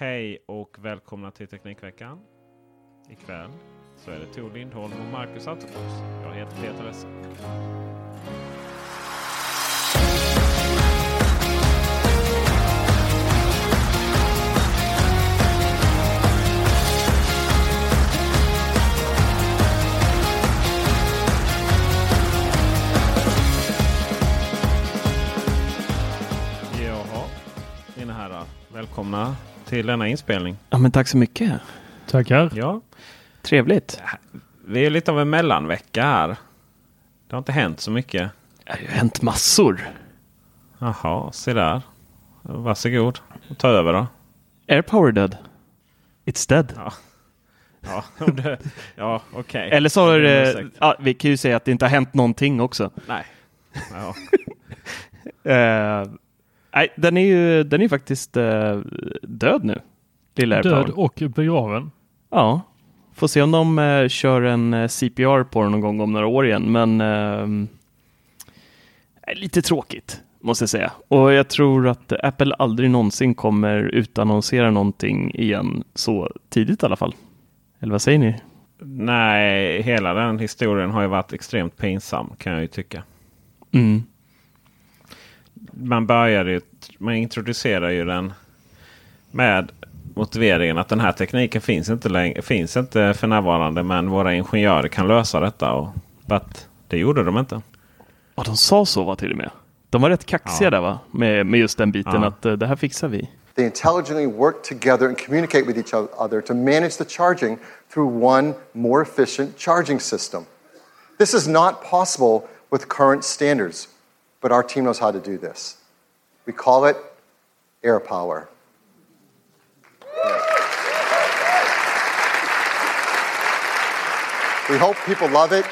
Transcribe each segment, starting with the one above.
Hej och välkomna till Teknikveckan. Ikväll så är det Tor Lindholm och Marcus Attefors. Jag heter Peter Esse. Jaha, mina herrar. Välkomna till denna inspelning. Ja, men tack så mycket. Tackar. Ja, Trevligt. vi är lite av en mellanvecka här. Det har inte hänt så mycket. Det har ju hänt massor. Jaha, se där. Varsågod. Ta över då. Airpower dead. It's dead. Ja, ja, det- ja okej. Eller så har det, ja, vi kan ju säga att det inte har hänt någonting också. Nej. Ja. Eh, nej, den är ju den är faktiskt eh, död nu. Lilla Airpower. Död och begraven. Ja. Får se om de eh, kör en eh, CPR på den någon gång om några år igen. Men eh, är lite tråkigt måste jag säga. Och jag tror att Apple aldrig någonsin kommer utannonsera någonting igen så tidigt i alla fall. Eller vad säger ni? Nej, hela den historien har ju varit extremt pinsam kan jag ju tycka. Mm. Man började ju, man introducerar ju den med motiveringen att den här tekniken finns inte, längre, finns inte för närvarande. Men våra ingenjörer kan lösa detta. Och, but, det gjorde de inte. Ja, de sa så va till och med. De var rätt kaxiga Ja. där va? Med, med just den biten Ja. att eh, det här fixar vi. They intelligently work together and communicate with each other to manage the charging through one more efficient charging system. This is not possible with current standards, but our team knows how to do this. We call it air power. We hope people love it,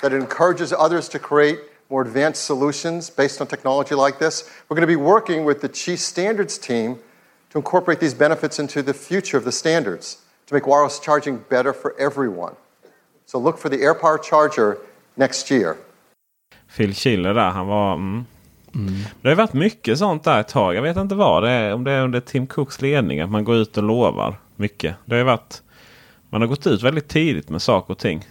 that it encourages others to create more advanced solutions based on technology like this. We're going to be working with the Chief Standards team to incorporate these benefits into the future of the standards to make wireless charging better for everyone. So look for the AirPower charger next year. Phil Schiller där, han var... Mm. Det har varit mycket sånt där ett tag. Jag vet inte vad det är. Om det är under Tim Cooks ledning. Att man går ut och lovar mycket. Det har varit... Man har gått ut väldigt tidigt med saker och ting.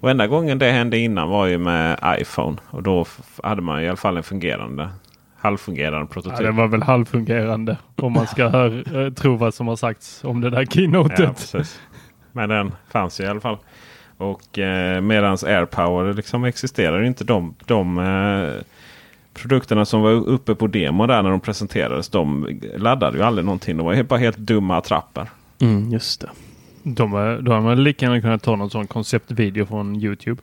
Och enda gången det hände innan var ju med iPhone. Och då hade man i alla fall en fungerande, halvfungerande Ja, prototyp. det var väl halvfungerande om man ska hör, eh, tro vad som har sagts om det där Ja, keynotet. precis. Men den fanns ju i alla fall. Och eh, medans AirPower liksom existerar inte de, de eh, produkterna som var uppe på demo där när de presenterades. De laddade ju aldrig någonting. De var helt, bara helt dumma attrapper. Mm, just det. De, är- då har man lika gärna kunnat ta någon sån konceptvideo från Youtube.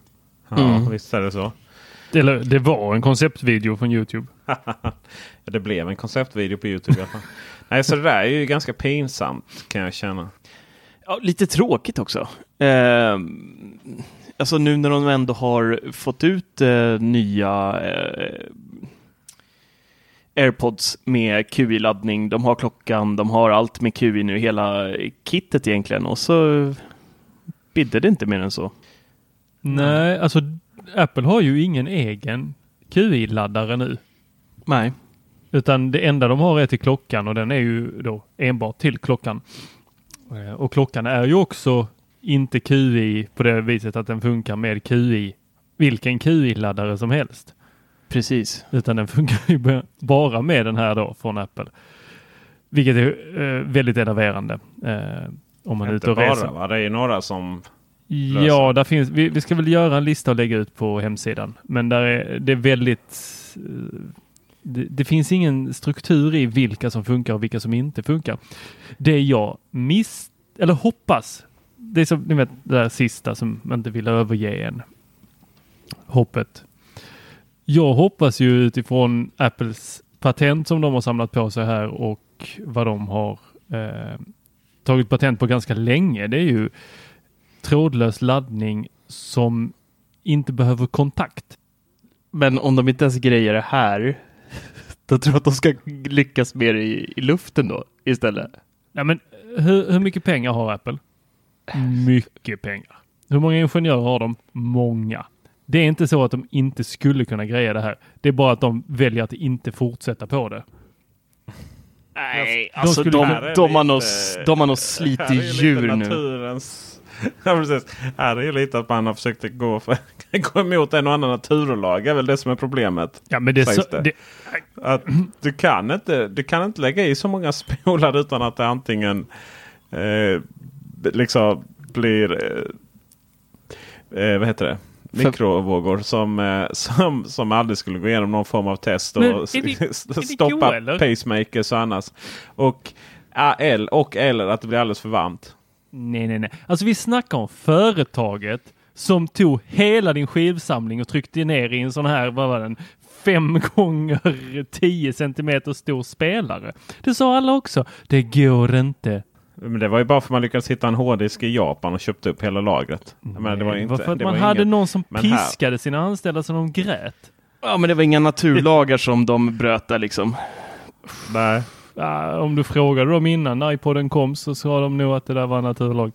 Ja, Mm. visst är det så. Eller det var en konceptvideo från Youtube. Ja, det blev en konceptvideo på Youtube i alla fall. Nej, så det där är ju ganska pinsamt kan jag känna. Ja, lite tråkigt också. Eh, alltså nu när de ändå har fått ut eh, nya eh, AirPods med QI-laddning. De har klockan, de har allt med QI nu, hela kittet egentligen. Och så bidde det inte mer än så. Nej, alltså Apple har ju ingen egen QI-laddare nu. Nej. Utan det enda de har är till klockan och den är ju då enbart till klockan. Eh, Och klockan är ju också inte QI på det viset att den funkar med QI, vilken QI-laddare som helst. Precis. Utan den funkar ju ba- bara med den här då från Apple. Vilket är eh, väldigt enerverande eh, om man är ute och reser. bara, va? Det är ju några som... löser. Ja, där finns, vi, vi ska väl göra en lista och lägga ut på hemsidan. Men där är, det är väldigt... eh, det, det finns ingen struktur i vilka som funkar och vilka som inte funkar. Det jag miss... Eller hoppas. Det är som ni vet det där sista som man inte vill överge en. Hoppet. Jag hoppas ju utifrån Apples patent som de har samlat på sig här och vad de har eh, tagit patent på ganska länge. Det är ju trådlös laddning som inte behöver kontakt. Men om de inte ens grejer det här, då tror jag att de ska lyckas det i, i luften då istället. Ja, men hur, hur mycket pengar har Apple? Mycket pengar. Hur många ingenjörer har de? Många. Det är inte så att de inte skulle kunna greja det här. Det är bara att de väljer att inte fortsätta på det. Nej, De alltså skulle- de, är de, har nog, de har nog slitit djur nu. naturens... Ja, precis. Här är ju lite att man har försökt gå, för, gå emot en och annan naturlag. är väl det som är problemet. Ja, men det så, det. det, Att du, kan inte, du kan inte lägga i så många spolar utan att det antingen eh, liksom blir... Eh, eh, vad heter det? Mikrovågor som, eh, som, som aldrig skulle gå igenom någon form av test. Och det- det stoppa pacemakers och annat. Och, ja, el- och eller att det blir alldeles för varmt. Nej, nej, nej. Alltså vi snackar om företaget som tog hela din skivsamling och tryckte ner i en sån här, vad var den, fem gånger 10 centimeter stor spelare. Det sa alla också. Det går inte. Men det var ju bara för att man lyckades hitta en hårddisk i Japan och köpte upp hela lagret. Jag menar, det var Nej, inte, för att det man var hade inget- någon som men här- piskade sina anställda så de grät. Ja, men det var inga naturlagar som de bröt där liksom. Nej. Om du frågade dem innan iPoden kom så sa de nog att det där var naturlag.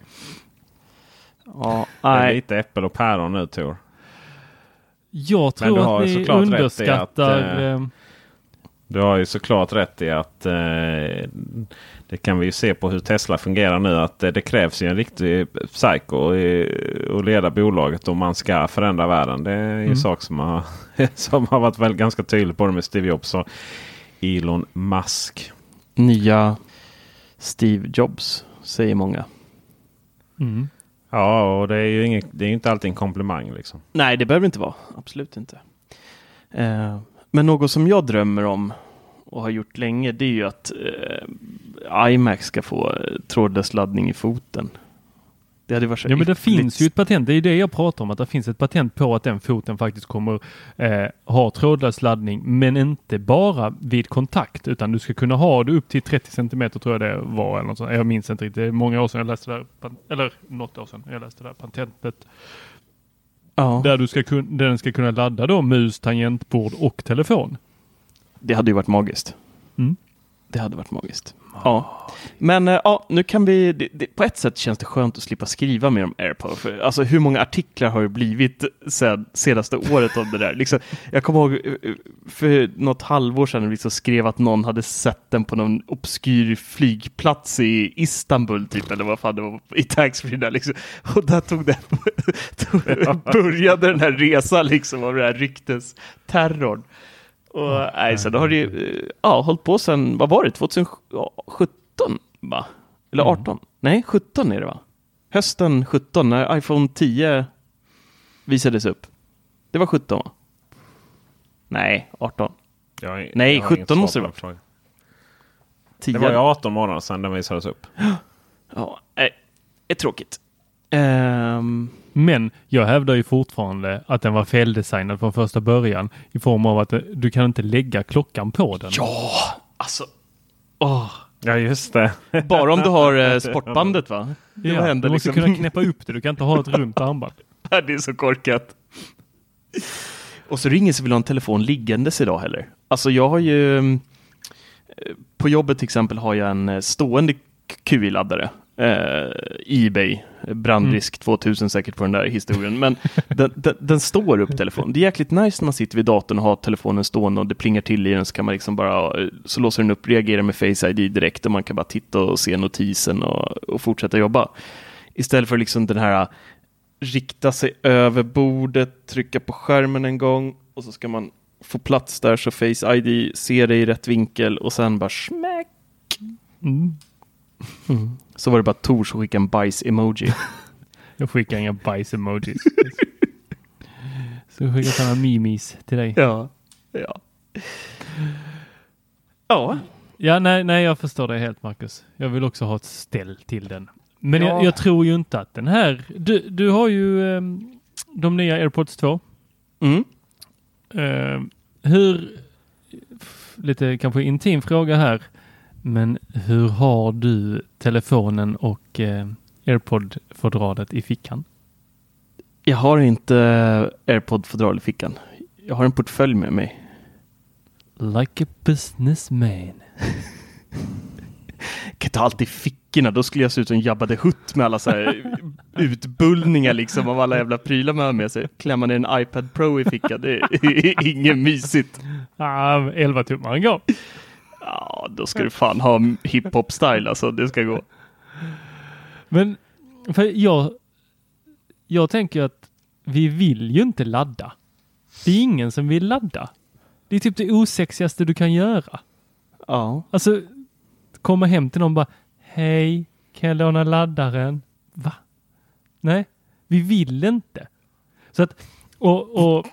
Ja, Det är nej. lite äpple och päron nu Tor. Jag Men du tror har att ni i att, underskattar... eh, eh, Du har ju såklart rätt i att eh, det kan vi ju se på hur Tesla fungerar nu. Att eh, det krävs ju en riktig psycho att leda bolaget om man ska förändra världen. Det är ju en Mm. sak som har, som har varit väl ganska tydligt både med Steve Jobs och Elon Musk. Nya Steve Jobs, säger många. mm. Ja, och det är ju inget, det är inte alltid en komplimang liksom. Nej, det behöver det inte vara. Absolut inte. Eh, men något som jag drömmer om och har gjort länge, det är ju att eh, iMac ska få eh, trådlös laddning i foten. Det hade varit så Ja, men det finns ju ett patent. Det är det jag pratar om, att det finns ett patent på att den foten faktiskt kommer eh, ha trådlös laddning, men inte bara vid kontakt, utan du ska kunna ha det upp till 30 centimeter tror jag det var. Eller något sånt. Jag minns inte riktigt. Det är många år sedan jag läste det där, eller något år sedan jag läste det där patentet. Ja, Där du ska kun- där den ska kunna ladda då mus, tangentbord och telefon. det hade ju varit magiskt. Mm. Det hade varit magiskt. Ja, men eh, ja, nu kan vi, det, det, på ett sätt känns det skönt att slippa skriva mer om AirPower. För, alltså hur många artiklar har det blivit sen, senaste året om det där? Liksom, jag kommer ihåg eh, för något halvår sedan liksom skrev att någon hade sett den på någon obskyr flygplats i Istanbul typ, eller vad fan det var, i taxfree där liksom. Och där tog det, tog, började den här resan liksom av den här ryktesterrorn. Och nej, så då har det ju, eh, ja, hållit på sedan, vad var det, 2017 va? Eller 18? Nej, 17 är det va? Hösten 17 när iPhone 10 visades upp. Det var 17 va? Nej, 18. Jag, Nej, jag har 17 inget svar måste det. 10. Det var ju 18 månader sedan den visades upp. Ja, nej, är tråkigt. Ehm, Men jag hävdar ju fortfarande att den var feldesignad från första början i form av att eh, du kan inte lägga klockan på den. ja, alltså. Åh. Ja, just det. Bara om du har eh, sportbandet va? Det Ja, händer du måste liksom. kunna knäppa upp det. Du kan inte ha ett runt armband. det är så korkat. Och så är det ingen som vill ha en telefon liggandes idag heller. Alltså jag har ju, på jobbet till exempel har jag en eh, stående QI-laddare. Eh, Ebay, brandrisk 2000 säkert på den där historien. Men den, den, den, står upp telefonen. Det är jäkligt nice när man sitter vid datorn och har telefonen stående och det plingar till i den så kan man liksom bara, så låser den upp, reagerar med Face ID direkt och man kan bara titta och se notisen och, och fortsätta jobba. Istället för liksom den här rikta sig över bordet, trycka på skärmen en gång och så ska man få plats där så Face ID ser det i rätt vinkel och sen bara smäck. Mm. Mm. Så var det bara Tor som skickade en bajs-emoji. Jag skickar inga bajs-emojis. så jag skickar sådana mimis till dig. Ja. Ja. Ja. Ja, nej, nej, jag förstår dig helt Marcus. Jag vill också ha ett ställ till den. Men ja. jag, jag, tror ju inte att den här... Du, du har ju um, de nya AirPods 2. Mm. Uh, hur... Lite kanske intim fråga här. Men hur har du telefonen och uh, AirPod-fodralet i fickan? Jag har inte AirPod-fodral i fickan. Jag har en portfölj med mig. Like a businessman. kan ha allt i fickorna, då skulle jag se ut som Jabba the Hutt med alla så här utbullningar liksom av alla jävla prylar man har med sig. Klämma ner en iPad Pro i fickan, det är inget mysigt. Ah, 11 tummar går. Ja, då ska du fan ha hiphop-style alltså, det ska gå. Men för jag, jag tänker att vi vill ju inte ladda. Det är ingen som vill ladda. Det är typ det osexigaste du kan göra. Ja. Alltså, komma hem till någon och bara Hej, kan jag låna laddaren? Va? Nej, vi vill inte. Så att, och, och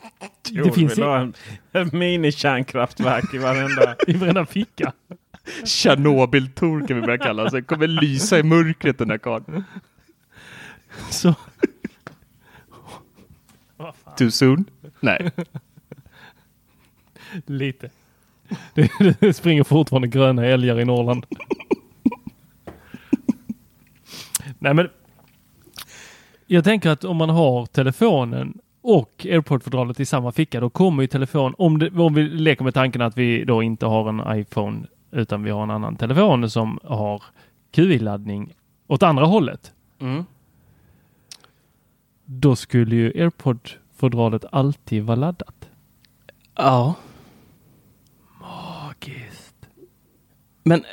jo, det finns en, en mini-kärnkraftverk i varenda... I varenda ficka. Tjernobyl-Tor kan vi börja kalla sig. Kommer lysa i mörkret den där karln. Så. Too soon? Nej. Lite. Det, det springer fortfarande gröna älgar i Norrland. Nej men. Jag tänker att om man har telefonen och airport-fodralet i samma ficka, då kommer ju telefon, om, det, om vi leker med tanken att vi då inte har en iPhone utan vi har en annan telefon som har QI-laddning åt andra hållet. Mm. Då skulle ju airpod-fodralet alltid vara laddat. Ja. Magiskt. Men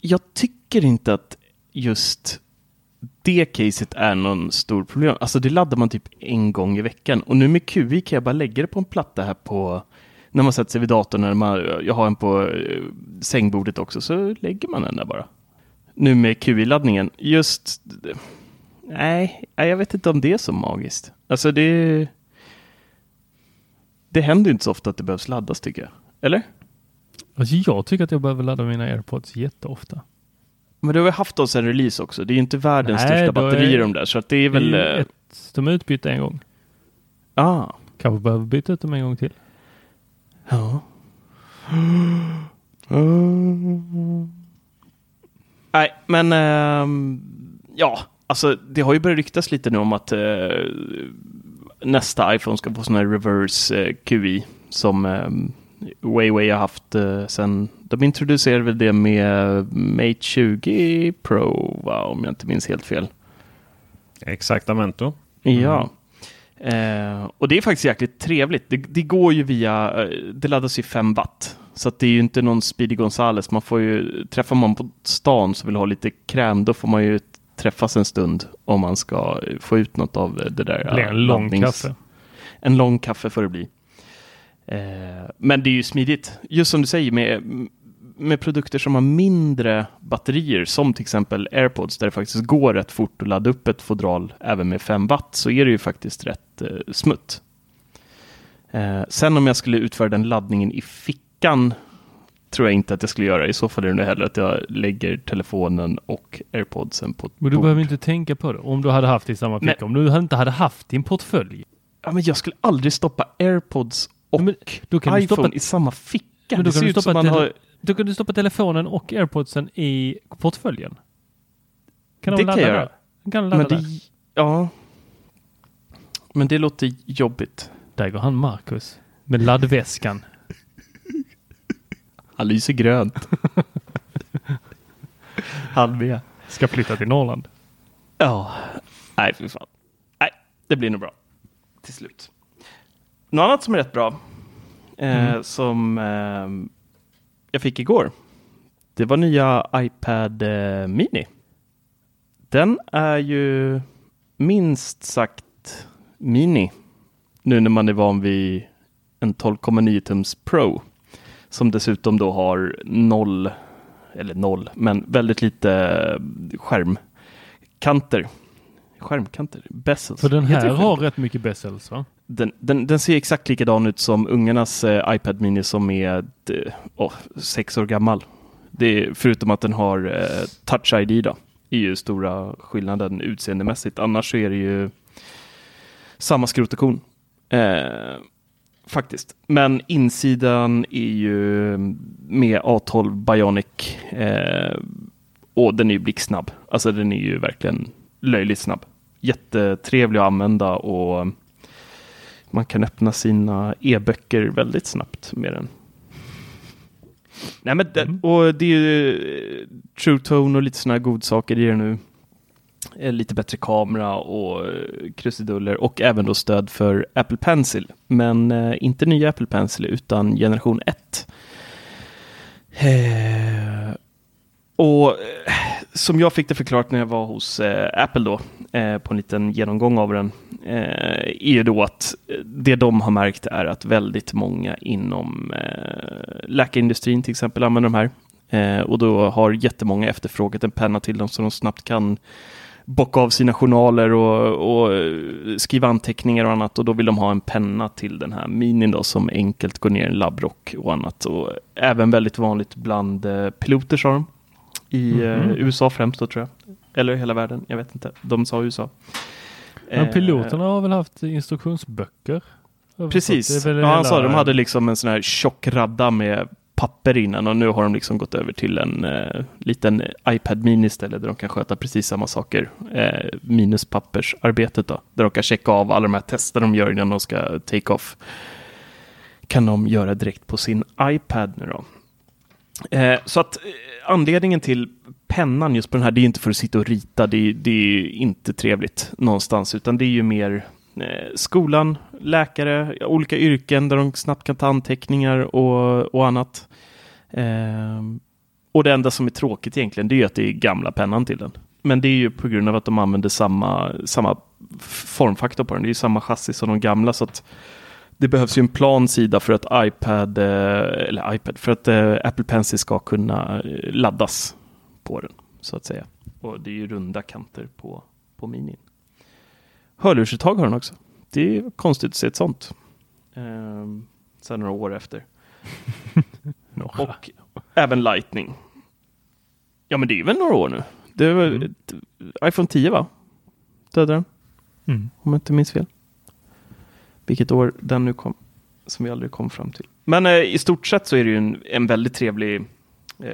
jag tycker inte att just det caset är någon stor problem. Alltså det laddar man typ en gång i veckan och nu med QI kan jag bara lägga det på en platta här på när man sätter sig vid datorn, när man, jag har en på eh, sängbordet också, så lägger man den där bara. Nu med QI-laddningen, just nej, jag vet inte om det är så magiskt. Alltså det det händer inte så ofta att det behövs laddas tycker jag. Eller? Alltså jag tycker att jag behöver ladda mina airpods jätteofta. Men du har vi haft oss en release också. Det är inte världens Nej, största batterier de där, så att det är väl... Det är eh, ett, de är utbytta en gång. Ah. Kanske behöver byta ut dem en gång till. Ja. Nej, men äh, ja, alltså det har ju börjat ryktas lite nu om att äh, nästa iPhone ska få sån här reverse äh, QI som Huawei har haft eh, sen de introducerade väl det med Mate 20 Pro, va, om jag inte minns helt fel. Exaktamente. Mm. Ja. Eh, och det är faktiskt jäkligt trevligt. Det, det, går ju via, eh, det laddas i 5 watt. Så det är ju inte någon Speedy Gonzales. Man får ju, träffar man på stan så vill ha lite kräm, då får man ju träffas en stund om man ska få ut något av det där. Det blir en lång laddnings... kaffe. En lång kaffe får det bli. Eh, men det är ju smidigt, just som du säger med, med produkter som har mindre batterier, som till exempel AirPods, där det faktiskt går rätt fort att ladda upp ett fodral även med 5 watt, så är det ju faktiskt rätt eh, smutt. Eh, sen om jag skulle utföra den laddningen i fickan tror jag inte att jag skulle göra. I så fall är det nog hellre att jag lägger telefonen och airpodsen på ett Men du bord. behöver inte tänka på det. Om du hade haft det i samma ficka. Om du inte hade haft din portfölj. Ja, men jag skulle aldrig stoppa airpods och men, då kan iPhone du stoppa, i samma ficka. Men då, kan du stoppa har... då kan du stoppa telefonen och airpodsen i portföljen. Kan det kan jag göra. Kan men det, ja. Men det låter jobbigt. Där går han Marcus med laddväskan. Han lyser grönt. Han med. Ska flytta till Norrland. Ja, nej fy fan. Nej, det blir nog bra. Till slut. Något annat som är rätt bra. Eh, Som eh, jag fick igår. Det var nya iPad eh, Mini. Den är ju minst sagt mini. Nu när man är van vid en 12,9 tums Pro. Som dessutom då har noll, eller noll, men väldigt lite eh, skärmkanter. Skärmkanter, bezels. För den här har rätt mycket bezels va? Den, den, den ser exakt likadan ut som ungarnas eh, iPad Mini som är eh, sex år gammal. Det är, förutom att den har eh, Touch ID då. är ju stora skillnaden utseendemässigt. Annars så är det ju samma skrot och korn. Eh, faktiskt. Men insidan är ju med A12 Bionic eh, och den är ju blixtsnabb. Alltså den är ju verkligen löjligt snabb. Jättetrevlig att använda och man kan öppna sina e-böcker väldigt snabbt med den. Nej, men det, och det är ju eh, True Tone och lite sådana här godsaker i det nu. Eh, Lite bättre kamera och eh, krusiduller och även då stöd för Apple Pencil. Men eh, inte nya Apple Pencil utan generation 1. Eh, och eh, som jag fick det förklarat när jag var hos eh, Apple då, eh, på en liten genomgång av den, eh, är ju då att eh, det de har märkt är att väldigt många inom eh, läkarindustrin till exempel använder de här. Eh, och då har jättemånga efterfrågat en penna till dem så de snabbt kan bocka av sina journaler och, och skriva anteckningar och annat och då vill de ha en penna till den här minin då som enkelt går ner i en labbrock och annat. Och även väldigt vanligt bland eh, piloter sa de. I eh, Mhm. USA främst då tror jag. Eller hela världen, jag vet inte. De sa USA. Men Eh, piloterna har väl haft instruktionsböcker? Precis. Ja, han sa de hade liksom en sån här tjock radda med papper innan och nu har de liksom gått över till en eh, liten iPad mini istället där de kan sköta precis samma saker. Eh, minus pappersarbetet då. Där de kan checka av alla de här testerna de gör innan de ska take off. Kan de göra direkt på sin iPad nu då. Eh, så att eh, anledningen till pennan just på den här, det är inte för att sitta och rita, det är, det är inte trevligt någonstans, utan det är ju mer eh, skolan, läkare, olika yrken där de snabbt kan ta anteckningar och, och annat. Eh, och det enda som är tråkigt egentligen, det är ju att det är gamla pennan till den. Men det är ju på grund av att de använder samma, samma formfaktor på den. Det är ju samma chassi som de gamla, så att det behövs ju en plan sida för att iPad, eh, eller iPad, för att eh, Apple Pencil ska kunna eh, laddas på den, så att säga. Och det är ju runda kanter på, på minin. Hörlursuttag har den också. Det är konstigt att se ett sånt. Ehm, sen några år efter. Och även Lightning. Ja, men det är väl några år nu. Det var Mm. iPhone 10 va? Dödade den, Mm. om jag inte minns fel. Vilket år den nu kom, som vi aldrig kom fram till. Men eh, i stort sett så är det ju en, en väldigt trevlig eh,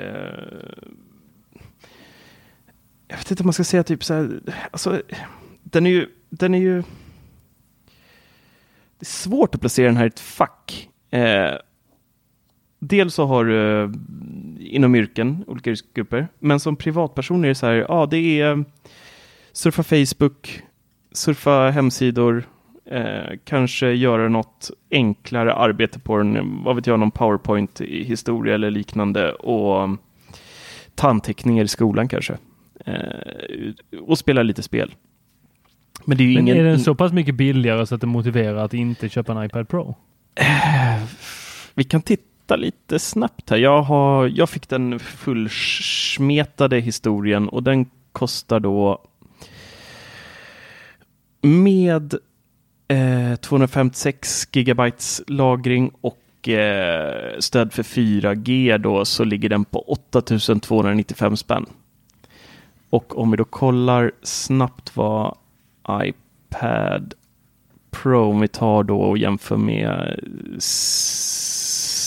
jag vet inte om man ska säga typ så här, alltså den är ju, den är ju det är svårt att placera den här i ett fack. Eh, dels så har du eh, inom yrken, olika yrkesgrupper, men som privatperson är det så här, ja det är surfa Facebook, surfa hemsidor, eh, kanske göra något enklare arbete på den, vad vet jag, någon PowerPoint-historia eller liknande och ta anteckningar i skolan kanske. Eh, och spela lite spel. Men det är Men ingen... är den så pass mycket billigare så att det motiverar att inte köpa en iPad Pro? Vi kan titta lite snabbt här. Jag, har, jag fick den fullsmetade historien och den kostar då med eh, 256 gigabytes lagring och eh, stöd för 4G då så ligger den på 8295 spänn. Och om vi då kollar snabbt vad iPad Pro, om vi tar då och jämför med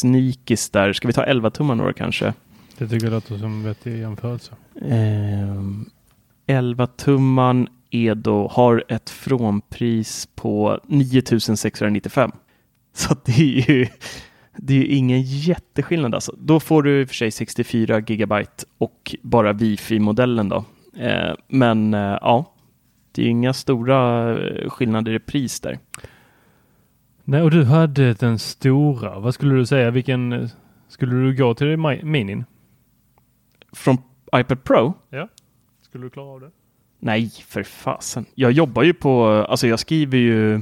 Sneakis där, ska vi ta 11 tummar några kanske? Det tycker jag låter som en vettig jämförelse. Ehm, 11 tumman är då, har ett frånpris på 9695. Så det är ju det är ju ingen jätteskillnad alltså. Då får du i och för sig 64 gigabyte och bara Wifi-modellen då. Eh, men eh, ja, det är inga stora eh, skillnader i pris där. Nej, och du hade den stora. Vad skulle du säga? Vilken skulle du gå till mi- minin? Från iPad Pro? Ja. Skulle du klara av det? Nej, för fasen. Jag jobbar ju på, alltså jag skriver ju,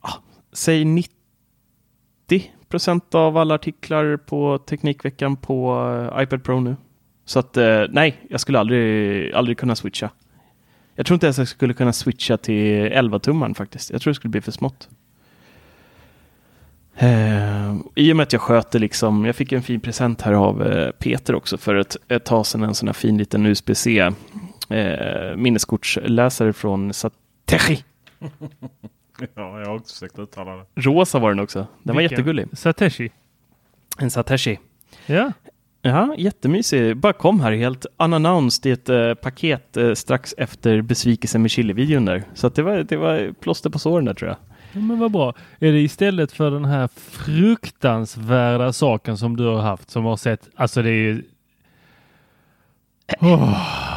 ah, säg 90 procent av alla artiklar på Teknikveckan på eh, iPad Pro nu. Så att eh, nej, jag skulle aldrig, aldrig kunna switcha. Jag tror inte ens jag skulle kunna switcha till 11-tummaren faktiskt. Jag tror det skulle bli för smått. Eh, I och med att jag sköter liksom, jag fick en fin present här av eh, Peter också för ett, ett tag sedan, en sån här fin liten USB-C eh, minneskortsläsare från Satechi. Ja, jag har också försökt uttala det. Rosa var den också. Den var Vilken? jättegullig. Sateshi. En Satechi. Ja. Ja, jättemysig. Bara kom här helt unannounced i ett eh, paket eh, strax efter besvikelsen med chili-videon där. Så att det, var, det var plåster på såren där tror jag. Ja, Men vad bra. Är det istället för den här fruktansvärda saken som du har haft som har sett, alltså det är ju... Åh.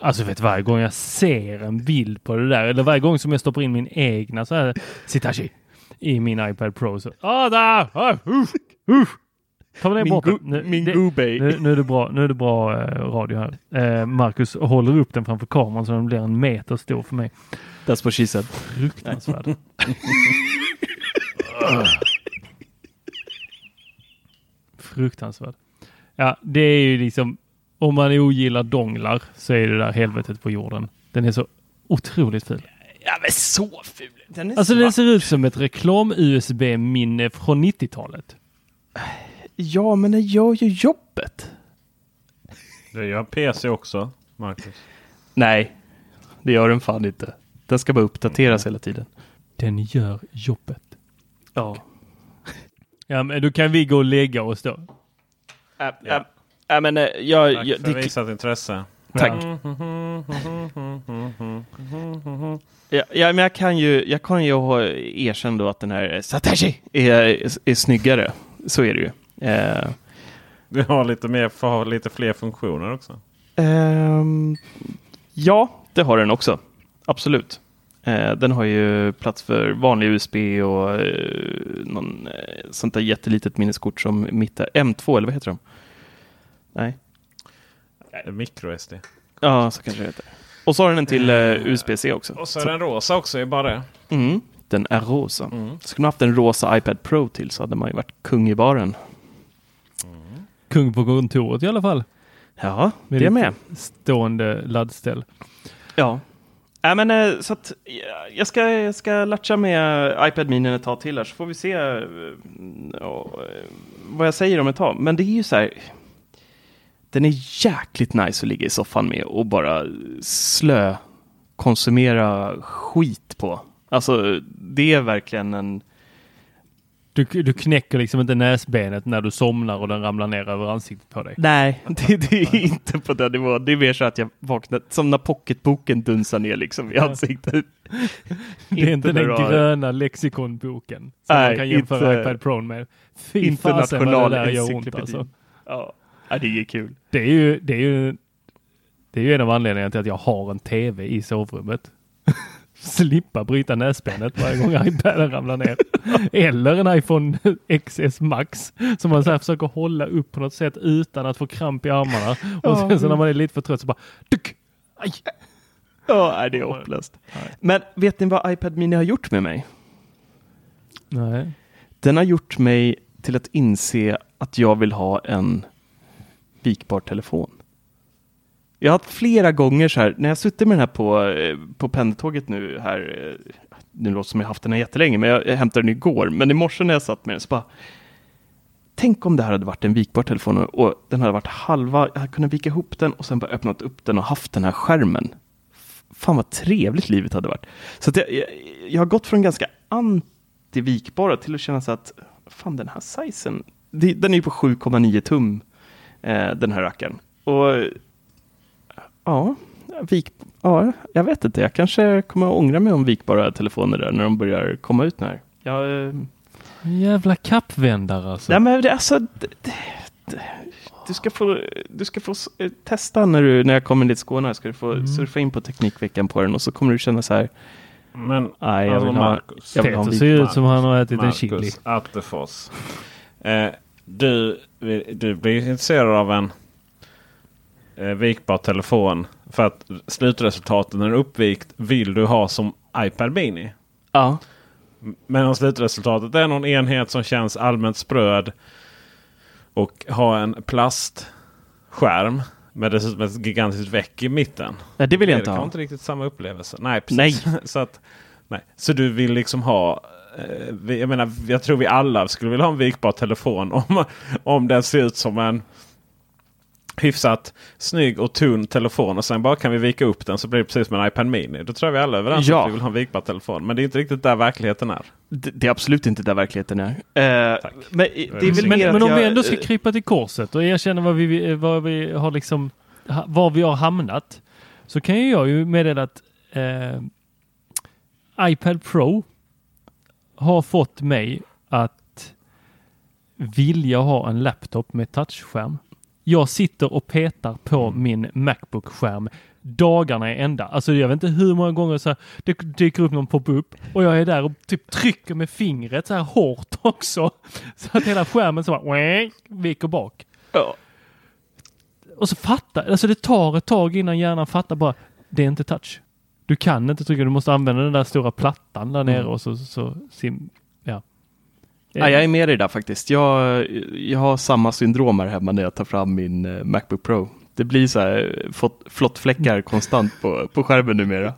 Alltså vet varje gång jag ser en bild på det där, eller varje gång som jag stoppar in min egna så här Sitachi i min iPad Pro så... Ah, där! Ah, usch, usch. Ta ner Min. Nu- min det- nu, nu är det bra, nu är det bra eh, radio här. Eh, Marcus håller upp den framför kameran så den blir en meter stor för mig. That's what she said. Fruktansvärd. Fruktansvärd. Ja, det är ju liksom om man ogillar donglar så är det där helvetet på jorden. Den är så otroligt ful. Ja men så ful. Den är Alltså den svart. ser ut som ett reklam-USB-minne från 90-talet. Ja, men den gör ju jobbet. Det gör PC också, Marcus. Nej, det gör den fan inte. Den ska bara uppdateras hela tiden. Den gör jobbet. Ja. Ja, men då kan vi gå och lägga oss då. Äh, Ja. Äh, men jag... Tack jag för det, visat intresse. tack. Ja, ja, men jag kan ju, jag kan ju ha erkänna då att den här Satoshi är, är, är snyggare. Så är det ju. Eh, Du har lite, mer, får ha lite fler funktioner också. ehm, ja, det har den också. Absolut. Eh, den har ju plats för vanlig USB och eh, någon eh, sånt där jättelitet minneskort som mitt där. M2 eller vad heter de? Nej. MicroSD. Ja, så kanske det heter. Och så har den en till eh, USB-C också. Och så är den rosa också, är bara det. Mm, den är rosa. Mm. Skulle man haft en rosa iPad Pro till så hade man ju varit kung i baren. Kung på kontoret i alla fall. Ja, Med det med. Stående laddställ. Ja. Äh, men, eh, så att, ja, jag, ska, jag ska latcha med iPad Mini ett tag till här så får vi se eh, ja, eh, vad jag säger om ett tag. Men det är ju så här. Den är jäkligt nice att ligga i soffan med och bara slö konsumera skit på. Alltså det är verkligen en Du, du knäcker liksom inte näsbenet när du somnar och den ramlar ner över ansiktet på dig. Nej, det, det är inte på den nivån. Det är mer så att jag vaknar, som när pocketboken dunsar ner liksom i ansiktet. Det är inte den gröna lexikonboken som Nej, man kan jämföra inte- iPad Pro med. Fy fasen vad det där gör ont alltså. Ja, ja, det är kul. Det är ju, det är ju, det är ju en av anledningarna till att jag har en TV i sovrummet. Slippa bryta näsbenet varje gång iPaden ramlar ner. Eller en iPhone XS Max som man så här försöker hålla upp på något sätt utan att få kramp i armarna. Och sen så när man är lite för trött så bara duck! Aj! Ja, det är hopplöst. Men vet ni vad iPad Mini har gjort med mig? Nej. Den har gjort mig till att inse att jag vill ha en vikbar telefon. Jag har haft flera gånger så här, när jag suttit med den här på, eh, på pendeltåget nu här, eh, nu låter det som jag haft den här jättelänge, men jag, jag hämtade den igår, men i morse när jag satt med den så bara, tänk om det här hade varit en vikbar telefon och, den hade varit halva, jag hade kunnat vika ihop den och sen bara öppnat upp den och haft den här skärmen. Fan vad trevligt livet hade varit. Så att jag, jag, jag har gått från ganska anti-vikbara till att känna så att, fan den här sizen, den är ju på 7,9 tum, eh, den här rackaren. Och ja, vik, ja, jag vet inte, jag kanske kommer att ångra mig om vikbara telefoner där när de börjar komma ut nu. Jag, eh, Jävla kappvändare alltså. Nej, men det, alltså, det, det, det, du ska få, du ska få testa när, du, när jag kommer dit till Skåne. Ska du få Mm. surfa in på Teknikveckan på den och så kommer du känna så här. Men Nej, jag alltså, vill ha, Marcus. jag vill ha en Peter ser ut som han har ätit en Marcus chili. Attefors. Eh, du, du blir intresserad av en eh, vikbar telefon. För att slutresultatet när den är uppvikt vill du ha som iPad Mini. Ja, Men om slutresultatet är någon enhet som känns allmänt spröd. Och ha en plastskärm. Med dessutom ett gigantiskt väck i mitten. nej, det vill jag Det inte kan ha. inte riktigt samma upplevelse. Nej, precis. så, att, nej. så du vill liksom ha... Eh, jag menar, jag tror vi alla skulle vilja ha en vikbar telefon om, om den ser ut som en hyfsat snygg och tunn telefon och sen bara kan vi vika upp den så blir det precis som en iPad Mini. Då tror jag vi alla är överens Ja. att vi vill ha en vikbar telefon. Men det är inte riktigt där verkligheten är. Det, det är absolut inte där verkligheten är. Eh, Tack. men är om vi ändå ska eh, krypa till korset och erkänna vad vi, vad vi har liksom, var vi har hamnat. Så kan ju jag ju meddela att eh, iPad Pro har fått mig att vilja ha en laptop med touchskärm. Jag sitter och petar på min Macbook-skärm dagarna i ända. Alltså jag vet inte hur många gånger så här, det dyker upp någon pop-up och jag är där och typ trycker med fingret så här hårt också. Så att hela skärmen så bara viker bak. Ja. Och så fattar, alltså det tar ett tag innan hjärnan fattar bara, det är inte touch. Du kan inte trycka, du måste använda den där stora plattan där nere och så, så sim, ja. Ja, jag är med dig där faktiskt. Jag, jag har samma syndrom här hemma när jag tar fram min eh, Macbook Pro. Det blir så här eh, flottfläckar konstant på, på skärmen numera.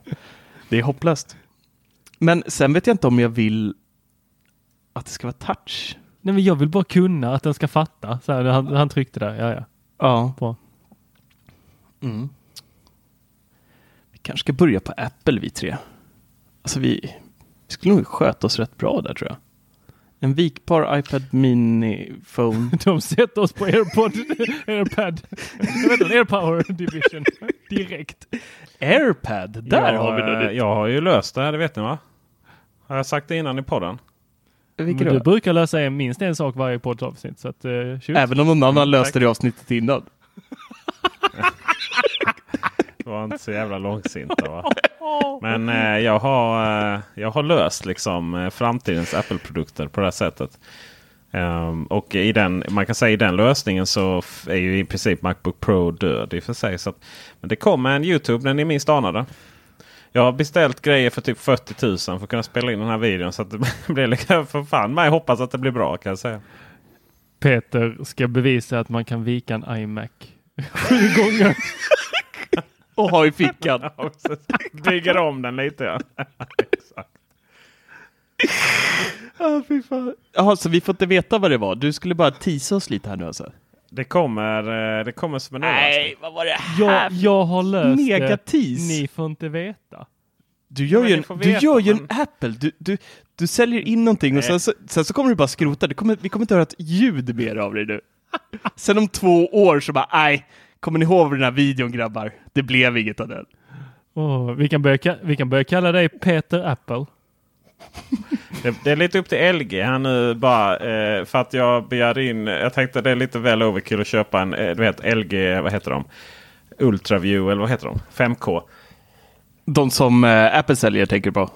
Det är hopplöst. Men sen vet jag inte om jag vill att det ska vara touch. Nej men jag vill bara kunna att den ska fatta. Så här, han, han tryckte där, ja ja. Ja. Bra. Mm. Kanske ska börja på Apple vi tre. Alltså vi, vi skulle nog sköta oss rätt bra där tror jag. En vikbar iPad Mini Phone. De sätter oss på AirPod, AirPad, vet AirPower Division direkt. AirPad, där jag, har vi något Jag har ju löst det här, det vet ni va? Har jag sagt det innan i podden? Du brukar lösa en, minst en sak varje poddavsnitt. Så att, uh. Även om någon annan Mm, löste det avsnittet innan. Var inte så jävla långsinta va? Men eh, jag, har, eh, jag har löst liksom eh, framtidens Apple-produkter på det här sättet. Um, och i den, man kan säga i den lösningen så är ju i princip Macbook Pro död i och för sig. Så att, men det kommer en YouTube när ni minst anade. Jag har beställt grejer för typ 40 000 för att kunna spela in den här videon. Så att det blir liksom för fan mig hoppas att det blir bra kan jag säga. Peter ska bevisa att man kan vika en iMac sju gånger. Och ha i fickan. Bygger om den lite ja. Exakt. Ah, fy fan. Jaha, så vi får inte veta vad det var. Du skulle bara teasa oss lite här nu alltså. Det kommer, eh, det kommer som en överraskning. vad var det Jag, jag har löst det. Megatease. Ni får inte veta. Du gör Men ju en, du gör ju en men- Apple. Du, du, du säljer in någonting och sen så, sen så kommer du bara skrota. Det kommer, vi kommer inte höra ett ljud mer av dig nu. Sen om två år så bara, nej, kommer ni ihåg den här videon grabbar? Det blev inget av den. Åh, vi, kan börja, vi kan börja kalla dig Peter Apple. Det, det är lite upp till LG här nu bara. Eh, för att jag begärde in. Jag tänkte det är lite väl overkill att köpa en eh, du vet, LG. Vad heter de? Ultraview eller vad heter de? 5K. De som eh, Apple säljer tänker du på?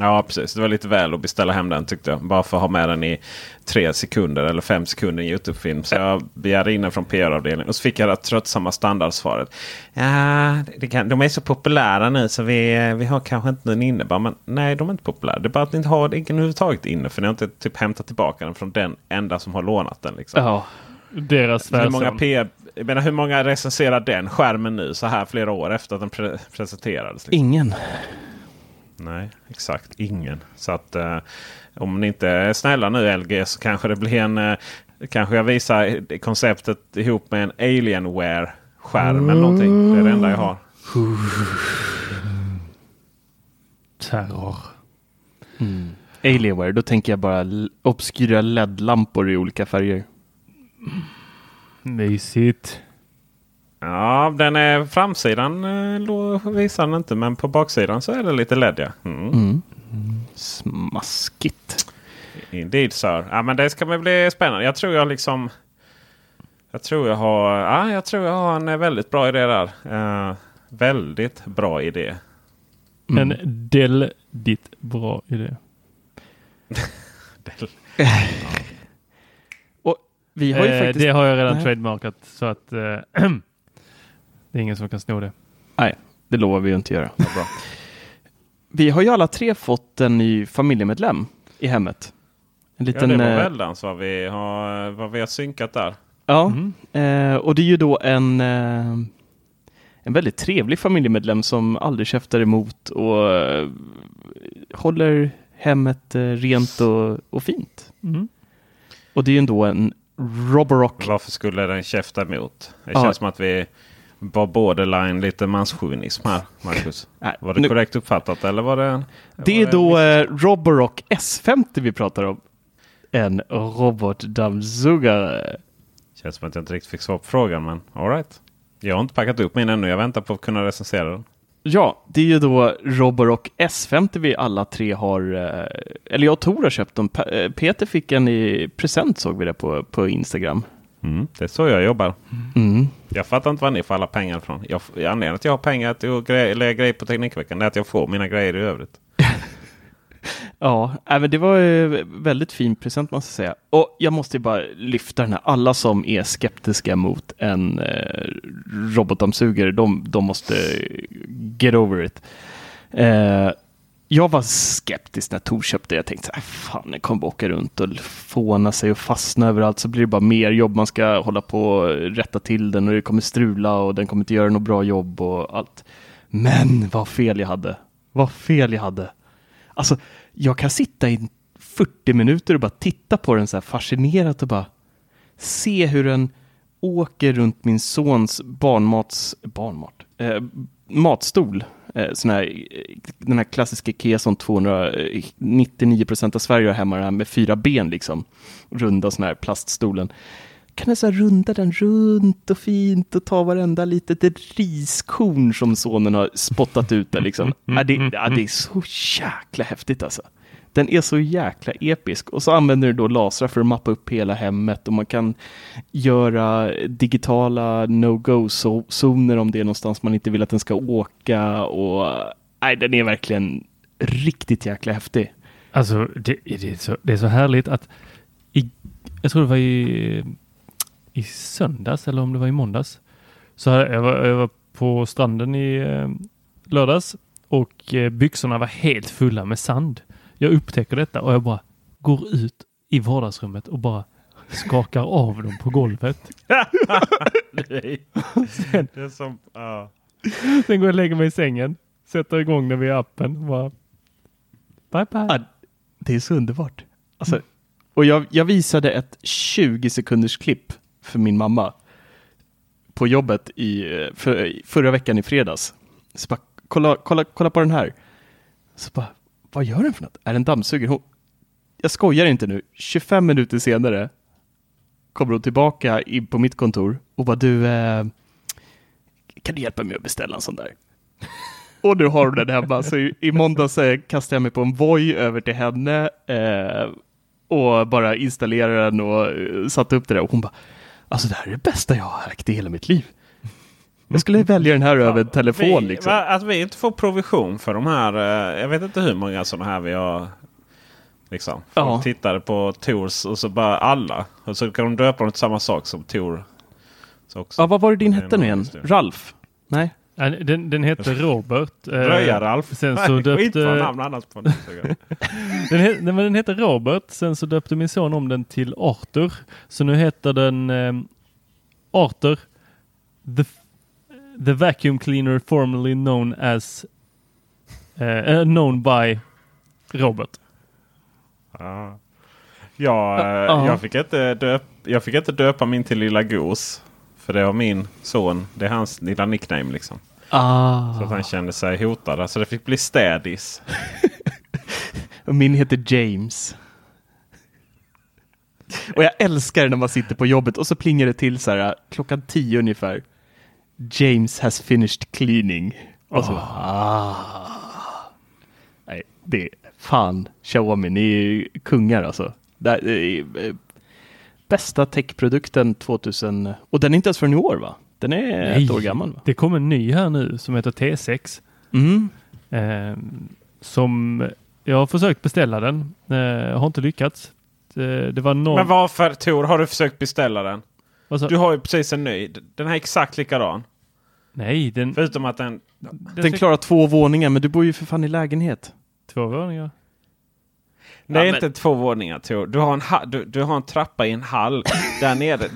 Ja precis. Det var lite väl att beställa hem den tyckte jag. Bara för att ha med den i tre sekunder eller fem sekunder i Youtube-film. Så jag begärde in den från PR-avdelningen. Och så fick jag det tröttsamma standardsvaret. Ja, det kan, de är så populära nu så vi, vi har kanske inte den inne. Bara, men nej, de är inte populära. Det är bara att ni inte har den överhuvudtaget inne. För ni har inte typ hämtat tillbaka den från den enda som har lånat den. Liksom. Ja. Deras Så hur många, svärson. PR, jag menar, hur många recenserar den skärmen nu så här flera år efter att den pre presenterades? Liksom? Ingen. Nej, exakt ingen. Så att eh, om ni inte är snälla nu LG så kanske det blir en... Eh, kanske jag visar konceptet ihop med en Alienware-skärm eller någonting. Det är det enda jag har. Terror. Alienware, då tänker jag bara obskyra LED-lampor i olika färger. Mysigt. Ja, den är framsidan eh, visar den inte. Men på baksidan så är det lite LED ja. Mm. Smaskigt. Indeed sir. Ja, men det ska bli spännande. Jag tror jag liksom... Jag tror jag har, ja, jag tror jag har en väldigt bra idé där. Uh, väldigt bra idé. En väldigt bra idé. Del- Och vi har ju Eh, faktiskt... Det har jag redan Nej. trademarkat så att eh, det är ingen som kan sno det. Nej, det lovar vi ju inte göra. Vi har ju alla tre fått en ny familjemedlem i hemmet. En Ja, liten... det var eh, väldans vad vi har, vad vi har synkat där. Ja, Mm. eh, och det är ju då en, eh, en väldigt trevlig familjemedlem som aldrig käftar emot och eh, håller hemmet eh, rent och, och fint. Mm. Och det är ju ändå en Roborock. Varför skulle den käfta emot? Det Ja. känns som att vi var borderline lite manschauvinism här, Marcus. Nej, Var det nu- korrekt uppfattat eller var det? Det är då eh, Roborock S50 vi pratar om. En robotdammsugare. Känns som att jag inte riktigt fick svar på frågan, men alright. Jag har inte packat upp min ännu. Jag väntar på att kunna recensera den. Ja, det är ju då Roborock S50 vi alla tre har, eh, eller jag och Tor har köpt dem. Eh, Peter fick en i present såg vi det på, på Instagram. Mm, det är så jag jobbar. Mm. Jag fattar inte var ni får alla pengar ifrån. Jag, anledningen att jag har pengar till att gre- lägga grejer på Teknikveckan är att jag får mina grejer i övrigt. Ja, äh, men det var eh, väldigt fin present måste jag säga. Och jag måste ju bara lyfta den här. Alla som är skeptiska mot en eh, robotdammsugare, de, de måste get over it. Eh, jag var skeptisk när Tor köpte det. Jag tänkte så här, fan, jag kommer åka runt och fåna sig och fastna överallt så blir det bara mer jobb. Man ska hålla på och rätta till den och det kommer strula och den kommer inte göra något bra jobb och allt. Men vad fel jag hade. Vad fel jag hade. Alltså, jag kan sitta i 40 minuter och bara titta på den så här fascinerat och bara se hur den åker runt min sons barnmats, barnmat, eh, matstol. Eh, sån här, den här klassiska Ikea som 299 procent av Sverige har hemma, den här med fyra ben liksom. Runda sån här plaststolen. Kan jag så här runda den runt och fint och ta varenda litet riskorn som sonen har spottat ut där liksom. Ja, det, ja, det är så jäkla häftigt alltså. Den är så jäkla episk och så använder du då lasrar för att mappa upp hela hemmet och man kan göra digitala no-go-zoner om det är någonstans man inte vill att den ska åka och nej, den är verkligen riktigt jäkla häftig. Alltså det, det, är så, det är så härligt att i, jag tror det var i, i söndags eller om det var i måndags. Så här, jag, var, jag var på stranden i eh, lördags och eh, byxorna var helt fulla med sand. Jag upptäcker detta och jag bara går ut i vardagsrummet och bara skakar av dem på golvet. Sen, Det är som, ja. sen går jag och lägger mig i sängen, sätter igång den via appen och bara bye bye. Ja, det är så underbart. Alltså, och jag, jag visade ett 20 sekunders klipp för min mamma på jobbet i, för, förra veckan i fredags. Så bara, kolla, kolla, kolla på den här. Så bara, vad gör den för något? Är den dammsugare? Hon, jag skojar inte nu. 25 minuter senare kommer hon tillbaka in på mitt kontor och bara, du, eh, kan du hjälpa mig att beställa en sån där? Och nu har hon den hemma. Så i, i måndags eh, kastade jag mig på en Voi över till henne eh, och bara installerade den och eh, satte upp det där. Och hon bara, alltså det här är det bästa jag har ägt i hela mitt liv. Jag skulle välja den här över telefon vi, liksom. va, Att vi inte får provision för de här. eh, Jag vet inte hur många sådana här vi har. Liksom. Folk Ja. tittade på Tors och så bara alla. Och så kan de döpa dem till samma sak som Tor. Så också. Ja, vad var det din hette nu en igen? Ralf? Nej? Den, den hette Robert. eh, Röja-Ralf. Sen så Nej, Skitbra döpte... namn annars på. Den, heter Robert. Sen så döpte min son om den till Arthur. Så nu heter den eh, Arthur the, the Vacuum Cleaner formerly known as eh, known by Robert. Ja. Ja, eh, Ja. jag, fick inte döp, jag fick inte döpa min till Lilla Gos. För det var min son. Det är hans lilla nickname liksom. Ah. Så att han kände sig hotad. Så det fick bli Städis. Och min heter James. Och jag älskar när man sitter på jobbet och så plingar det till så här klockan tio ungefär. James has finished cleaning. Och så, ah. Nej, det är fan Xiaomi, ni är ju kungar alltså. Det är, eh, bästa techprodukten 2000 och den är inte ens från i år va? Den är Nej. ett år gammal va? Det kommer en ny här nu som heter T6. Mm. Eh, som jag har försökt beställa den. Eh, har inte lyckats. Det, det var någon... Men varför Tor har du försökt beställa den? Sa- Du har ju precis en ny. Den här är exakt likadan. Nej, den... Förutom att den... Den klarar två våningar men du bor ju för fan i lägenhet. Två våningar. Är Ja, inte två våningar Tor. Du har en, ha, du, du har en trappa i en hall där nere.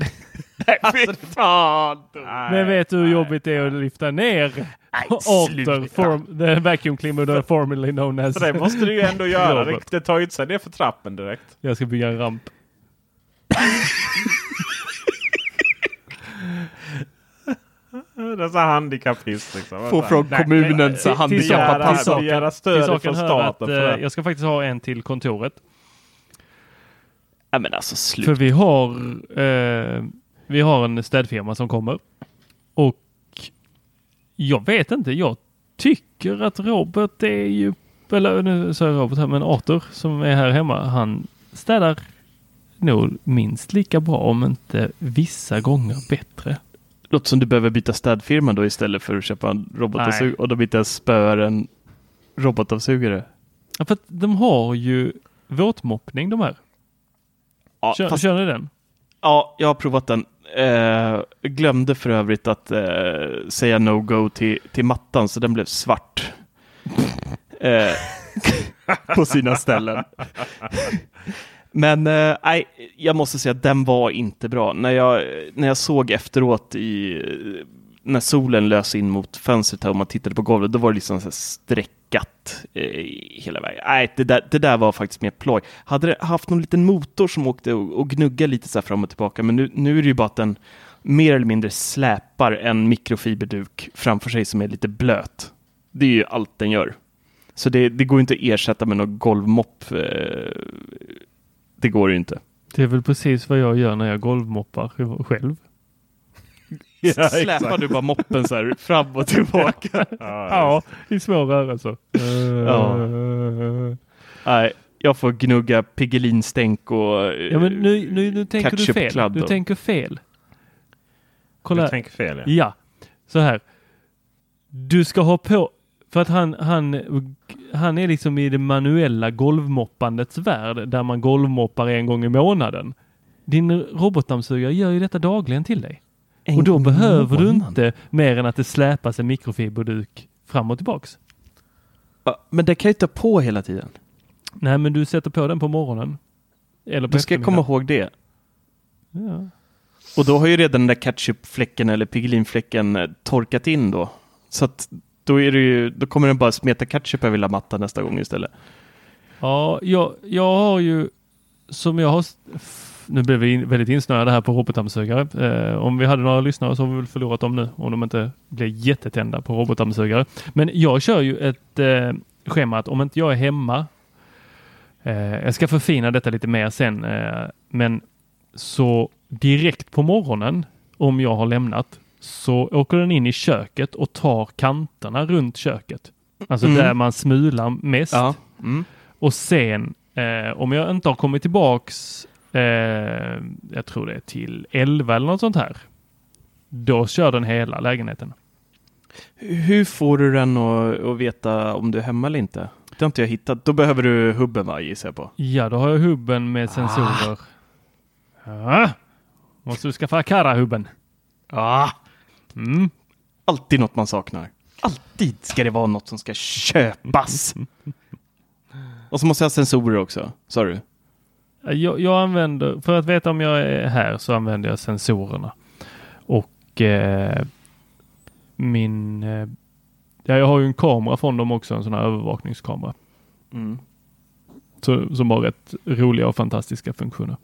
Fy fan! Men vet du hur jobbigt det är att lyfta ner Arthur, form, the vacuum cleaner formerly known as... Så det måste du ju ändå göra. Det tar ju inte sig ner för trappen direkt. Jag ska bygga en ramp. Dessa handikappist liksom. Få från Nej, kommunen men, så till- Begära, stöd från hör att staten eh, det. jag ska faktiskt ha en till kontoret. Nej men alltså slut. För vi har, eh, vi har en städfirma som kommer. Och jag vet inte, jag tycker att Robert är ju, eller nu jag Robert här, men Arthur som är här hemma, han städar nog minst lika bra om inte vissa gånger bättre. Låter som du behöver byta städfirma då istället för att köpa en robotavsugare och då byter jag spöar en robotavsugare. Ja, för att de har ju våtmoppning de här. Ja, Kör, fast, kör ni den? ja, jag har provat den. Eh, glömde för övrigt att eh, säga no-go till, till mattan så den blev svart. eh, på sina ställen. Men eh, jag måste säga att den var inte bra. När jag, när jag såg efteråt i eh, när solen lös in mot fönstret här och man tittade på golvet, då var det liksom så här streckat eh, hela vägen. Nej, det där, det där var faktiskt mer ploj. Hade det haft någon liten motor som åkte och, och gnuggade lite så här fram och tillbaka, men nu, nu är det ju bara att den mer eller mindre släpar en mikrofiberduk framför sig som är lite blöt. Det är ju allt den gör. Så det, det går inte att ersätta med någon golvmopp. Eh, det går ju inte. Det är väl precis vad jag gör när jag golvmoppar själv. Släpar du bara moppen så här fram och tillbaka? Ja, i små rörelser. Ja. Nej, jag får gnugga Piggelinstänk och eh, Ja, men nu, nu, nu tänker du fel. Du tänker fel. Kolla. Du tänker fel ja. Ja, så här. Du ska ha på, för att han, han, han är liksom i det manuella golvmoppandets värld där man golvmoppar en gång i månaden. Din robotdammsugare gör ju detta dagligen till dig. En och då behöver du inte mer än att det släpas en mikrofiberduk fram och tillbaks. Ja, men det kan jag ta på hela tiden. Nej, men du sätter på den på morgonen. Eller på Då ska jag komma ihåg det. Ja. Och då har ju redan den där ketchupfläcken eller Piggelinfläcken eh, torkat in då. Så att då, är det ju, då kommer den bara smeta ketchup över hela mattan nästa gång istället. Ja, jag, jag har ju som jag har nu blev vi in, väldigt insnöade här på robotdammsugare. Eh, om vi hade några lyssnare så har vi väl förlorat dem nu om de inte blir jättetända på robotdammsugare. Men jag kör ju ett eh, schema att om inte jag är hemma, eh, jag ska förfina detta lite mer sen, eh, men så direkt på morgonen om jag har lämnat så åker den in i köket och tar kanterna runt köket. Alltså Mm. där man smular mest. Ja. Mm. Och sen eh, om jag inte har kommit tillbaks, eh, jag tror det är till 11 eller något sånt här. Då kör den hela lägenheten. Hur får du den att, att veta om du är hemma eller inte? Det har inte jag hittat. Då behöver du hubben va, gissar jag på. Ja, då har jag hubben med sensorer. Ja. Måste du skaffa Akara-hubben. Ah. Mm. Alltid något man saknar. Alltid ska det vara något som ska köpas. Och så måste jag ha sensorer också, sa du? Jag, jag använder, för att veta om jag är här så använder jag sensorerna. Och eh, min, eh, ja jag har ju en kamera från dem också, en sån här övervakningskamera. Mm. Så, som har rätt roliga och fantastiska funktioner.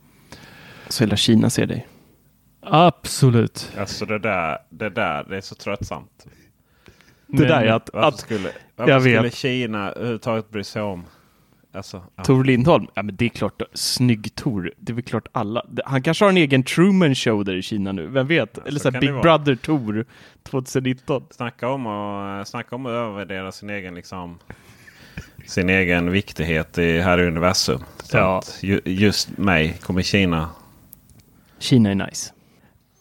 Så hela Kina ser dig. Absolut. Alltså det där, det där, det är så tröttsamt. Det där är att, Varför att skulle, varför jag skulle vet. Kina överhuvudtaget bry sig om? Alltså, ja. Tor Lindholm, ja men det är klart, snygg Tor. Det är väl klart alla. Han kanske har en egen Truman Show där i Kina nu, vem vet? Eller så så Big. Brother Tor 2019. Snacka om, att, snacka om att övervärdera sin egen liksom, sin egen viktighet i, här i universum. Så Ja. att ju, just mig kommer Kina. Kina är nice.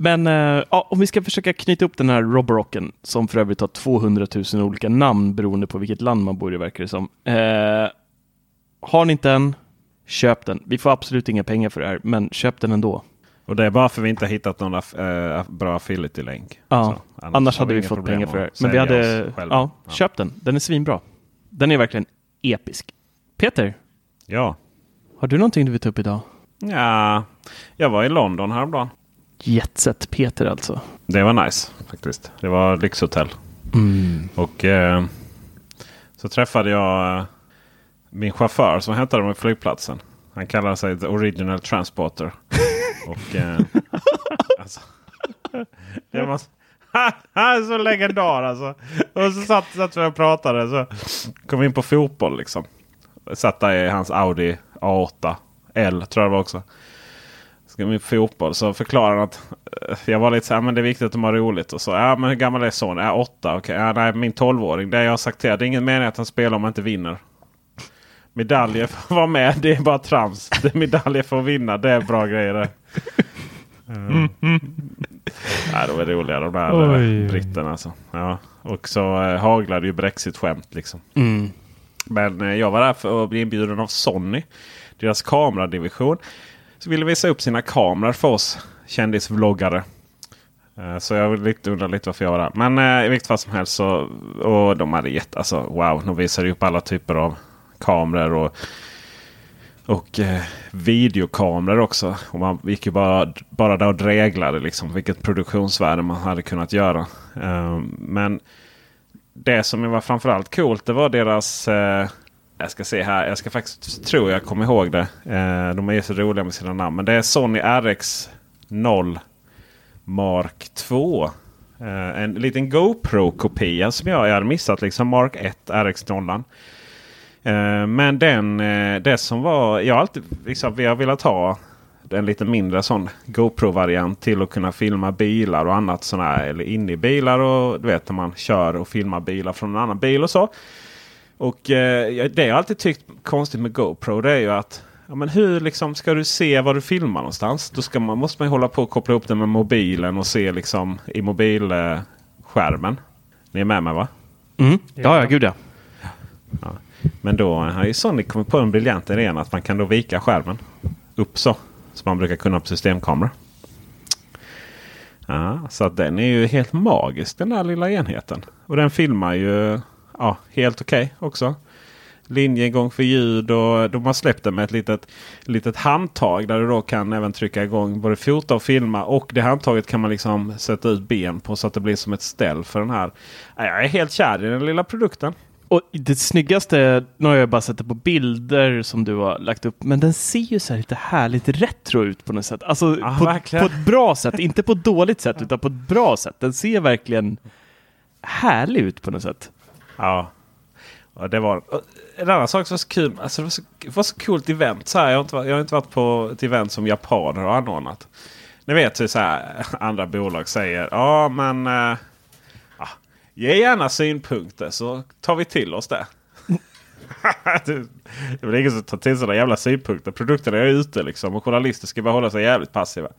Men eh, ja, om vi ska försöka knyta upp den här Roborocken, som för övrigt har 200 000 olika namn beroende på vilket land man bor i, verkar det som. Eh, har ni inte en, köp den. Vi får absolut inga pengar för det här, men köp den ändå. Och det är bara för vi inte har hittat någon aff- eh, bra affiliate-länk. Ja, Så, annars, har hade vi inga fått pengar för det här. Men vi hade, själva. ja, köp den. Den är svinbra. Den är verkligen episk. Peter, Ja. har du någonting du vill ta upp idag? ja, jag var i London häromdagen. Jetset Peter alltså. Det var nice faktiskt. Det var lyxhotell. Och eh, så träffade jag eh, min chaufför som hämtade mig på flygplatsen. Han kallar sig The Original Transporter. och, eh, alltså, han är så legendar alltså. Och så satt, satt vi och pratade. Så kom vi in på fotboll liksom. Satt där i hans Audi A8 L tror jag det var också. På fotboll så förklarar han att eh, jag var lite så här, men det är viktigt att de har roligt. Och så, ja men hur gammal är sonen? Ja, åtta. Okej, ja, nej, min tolvåring. Det jag har sagt till det är ingen mening att han spelar om han inte vinner. Medaljer får vara med, det är bara trams. Det är medaljer för att vinna, det är bra grejer det. Mm. Ja, de är roliga de där Oj. Oj. britterna. Alltså. Ja. Och så eh, haglade ju Brexit-skämt liksom. Mm. Men eh, jag var där för att bli inbjuden av Sony. Deras kameradivision. Så ville visa upp sina kameror för oss kändisvloggare. Eh, så jag undrar lite lite varför jag var där. Men eh, i vilket fall som helst så. Och de hade gett, alltså wow. De visade upp alla typer av kameror. Och, och eh, videokameror också. Och man gick ju bara, bara där och dreglade liksom. Vilket produktionsvärde man hade kunnat göra. Eh, men det som var framförallt coolt det var deras... Eh, jag ska se här. Jag ska faktiskt tro jag kommer ihåg det. Eh, de är ju så roliga med sina namn. Men det är Sony RX0 Mark 2. Eh, en liten GoPro-kopia som jag, jag hade missat. Liksom Mark 1 RX0. Eh, men den, eh, det som var... Jag har alltid liksom, vi har velat ha en lite mindre sån GoPro-variant till att kunna filma bilar och annat sån här. Eller inne i bilar och du vet när man kör och filmar bilar från en annan bil och så. Och eh, det jag alltid tyckt konstigt med GoPro det är ju att ja, men hur liksom ska du se vad du filmar någonstans? Då ska man, måste man ju hålla på och koppla upp den med mobilen och se liksom i mobilskärmen. Ni är med mig va? Mm. Ja, ja, gud ja. Men då har ju Sony kommit på en briljant idé att man kan då vika skärmen upp så. Som man brukar kunna på systemkamera. Ja, så att den är ju helt magisk den där lilla enheten. Och den filmar ju ja, helt okej också. Linjegång för ljud och de har släppt den med ett litet, litet handtag där du då kan även trycka igång både fota och filma. Och det handtaget kan man liksom sätta ut ben på så att det blir som ett ställ för den här. Ja, Jag är helt kär i den lilla produkten. Och det snyggaste, nu har jag bara sett det på bilder som du har lagt upp, men den ser ju så här lite härligt retro ut på något sätt. Alltså Ja, på, på ett bra sätt, inte på ett dåligt sätt, utan på ett bra sätt. Den ser verkligen härlig ut på något sätt. Ja. Och det var och en annan sak som var så kul. Alltså det, var så, det var så coolt event. Så här, jag, har inte, varit- jag har inte varit på ett event som japaner har anordnat. Ni vet hur så här, andra bolag säger. Ja men ja, ge gärna synpunkter så tar vi till oss det. det det är väl ingen som tar till sådana jävla synpunkter. Produkterna är ute liksom och journalister ska bara hålla sig jävligt passiva.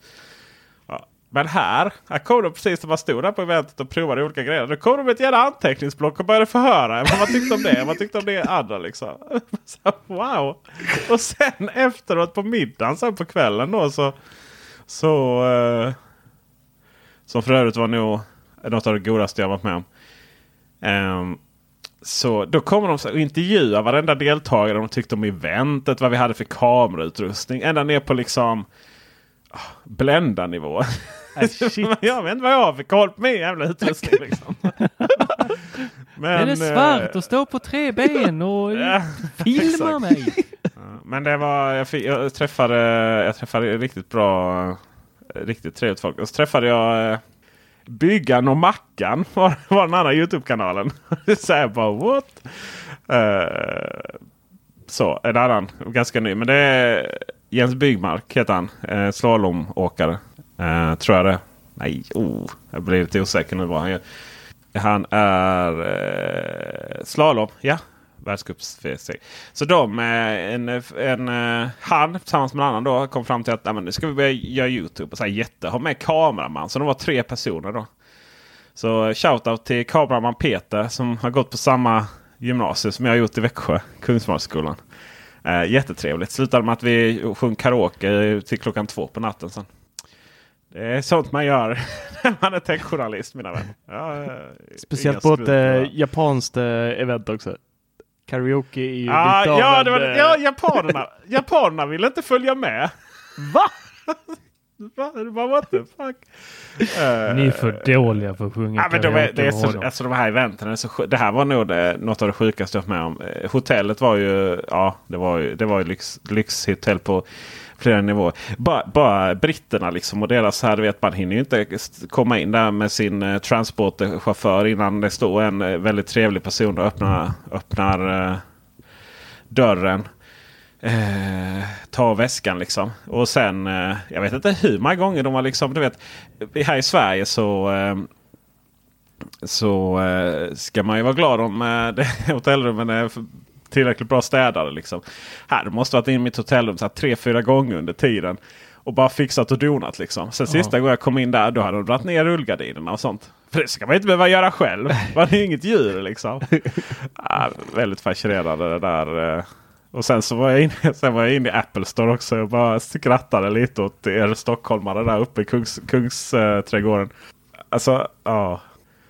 Men här, här kom de precis när man stod där på eventet och provade olika grejer. Då kom de med ett jävla anteckningsblock och började förhöra vad man tyckte om det. Vad tyckte om det andra liksom. Så, wow! Och sen efteråt på middagen sen på kvällen då så... Så... Eh, som för övrigt var nog något av det godaste jag varit med om. Ehm, så då kommer de så och intervjuar varenda deltagare. De tyckte om eventet, vad vi hade för kamerautrustning. Ända ner på liksom ah, bländarnivå. jag vet inte vad jag har för koll på min jävla utrustning. Liksom. Men, är det eh, svart och står på tre ben och filmar mig? Men det var, jag, fick, jag, träffade, jag träffade riktigt bra, riktigt trevligt folk. Och så träffade jag eh, Byggan och Mackan var, var den andra Youtube-kanalen. så jag bara what? Eh, så, en annan, ganska ny. Men det är Jens Byggmark heter han. Eh, slalomåkare. Eh, tror jag det. Nej, oh, jag blir lite osäker nu. Vad han, gör. han är eh, slalom, ja. världscupsseger. Så de, en, en, eh, han tillsammans med en annan då kom fram till att nu ska vi börja göra YouTube. Och så här, jätte, ha med kameraman. Så de var tre personer då. Så shoutout till kameraman Peter som har gått på samma gymnasium som jag har gjort i Växjö, Kungsholmsskolan. Eh, jättetrevligt. Slutade med att vi sjöng karaoke till klockan två på natten. Sen. Det är sånt man gör när man är techjournalist mina vänner. Ja, Speciellt på ett äh, japanskt äh, event också. Karaoke är ju ah, lite ja, av det var, en, ja, japanerna, japanerna ville inte följa med. Va? Va? What the fuck? Ni är för dåliga för att sjunga ja, men de, är, det är så, så, alltså, de här eventen är så Det här var nog det, något av det sjukaste jag varit med om. Eh, hotellet var ju, ja, det var ju, det var ju lyx, lyxhotell på flera nivåer. Bara, bara britterna liksom och deras här, vet man hinner ju inte komma in där med sin eh, transportchaufför innan det står en eh, väldigt trevlig person och öppnar, öppnar eh, dörren. Eh, ta väskan liksom. Och sen, eh, jag vet inte hur många gånger de har liksom, du vet. Här i Sverige så eh, så eh, ska man ju vara glad om eh, hotellrummen är tillräckligt bra städade. Liksom. Här du måste varit in i mitt hotellrum så här, tre, fyra gånger under tiden. Och bara fixat och donat liksom. Sen sista gången jag kom in där då hade de dragit ner rullgardinerna och sånt. För det ska man inte behöva göra själv. Man är ju inget djur liksom. ja, väldigt fascinerande det där. Eh. Och sen så var jag inne, sen var jag inne i Apple Store också. Jag bara skrattade lite åt er stockholmare där uppe i Kungs, Kungsträdgården. Alltså, ja.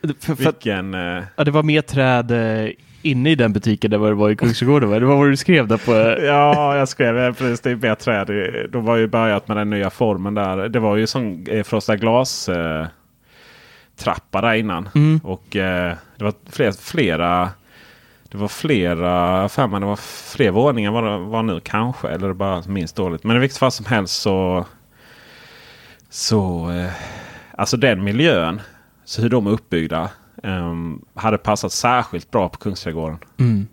För, för, Vilken... eh, ja, det var mer träd eh, inne i den butiken vad det var i Kungsträdgården. va? Det var vad du skrev där på... eh, Ja, jag skrev eh, precis. Det är träd. i- De var ju börjat med den nya formen där. Det var ju som eh, frostad glas eh, trappa där innan. Mm. Och eh, det var flera, flera det var flera, för det var fler våningar vad det var nu kanske. Eller det bara minst dåligt. Men i vilket fall som helst så... Så... Eh, alltså den miljön. Så hur de är uppbyggda. Ehm, hade passat särskilt bra på Kungsträdgården. Mm.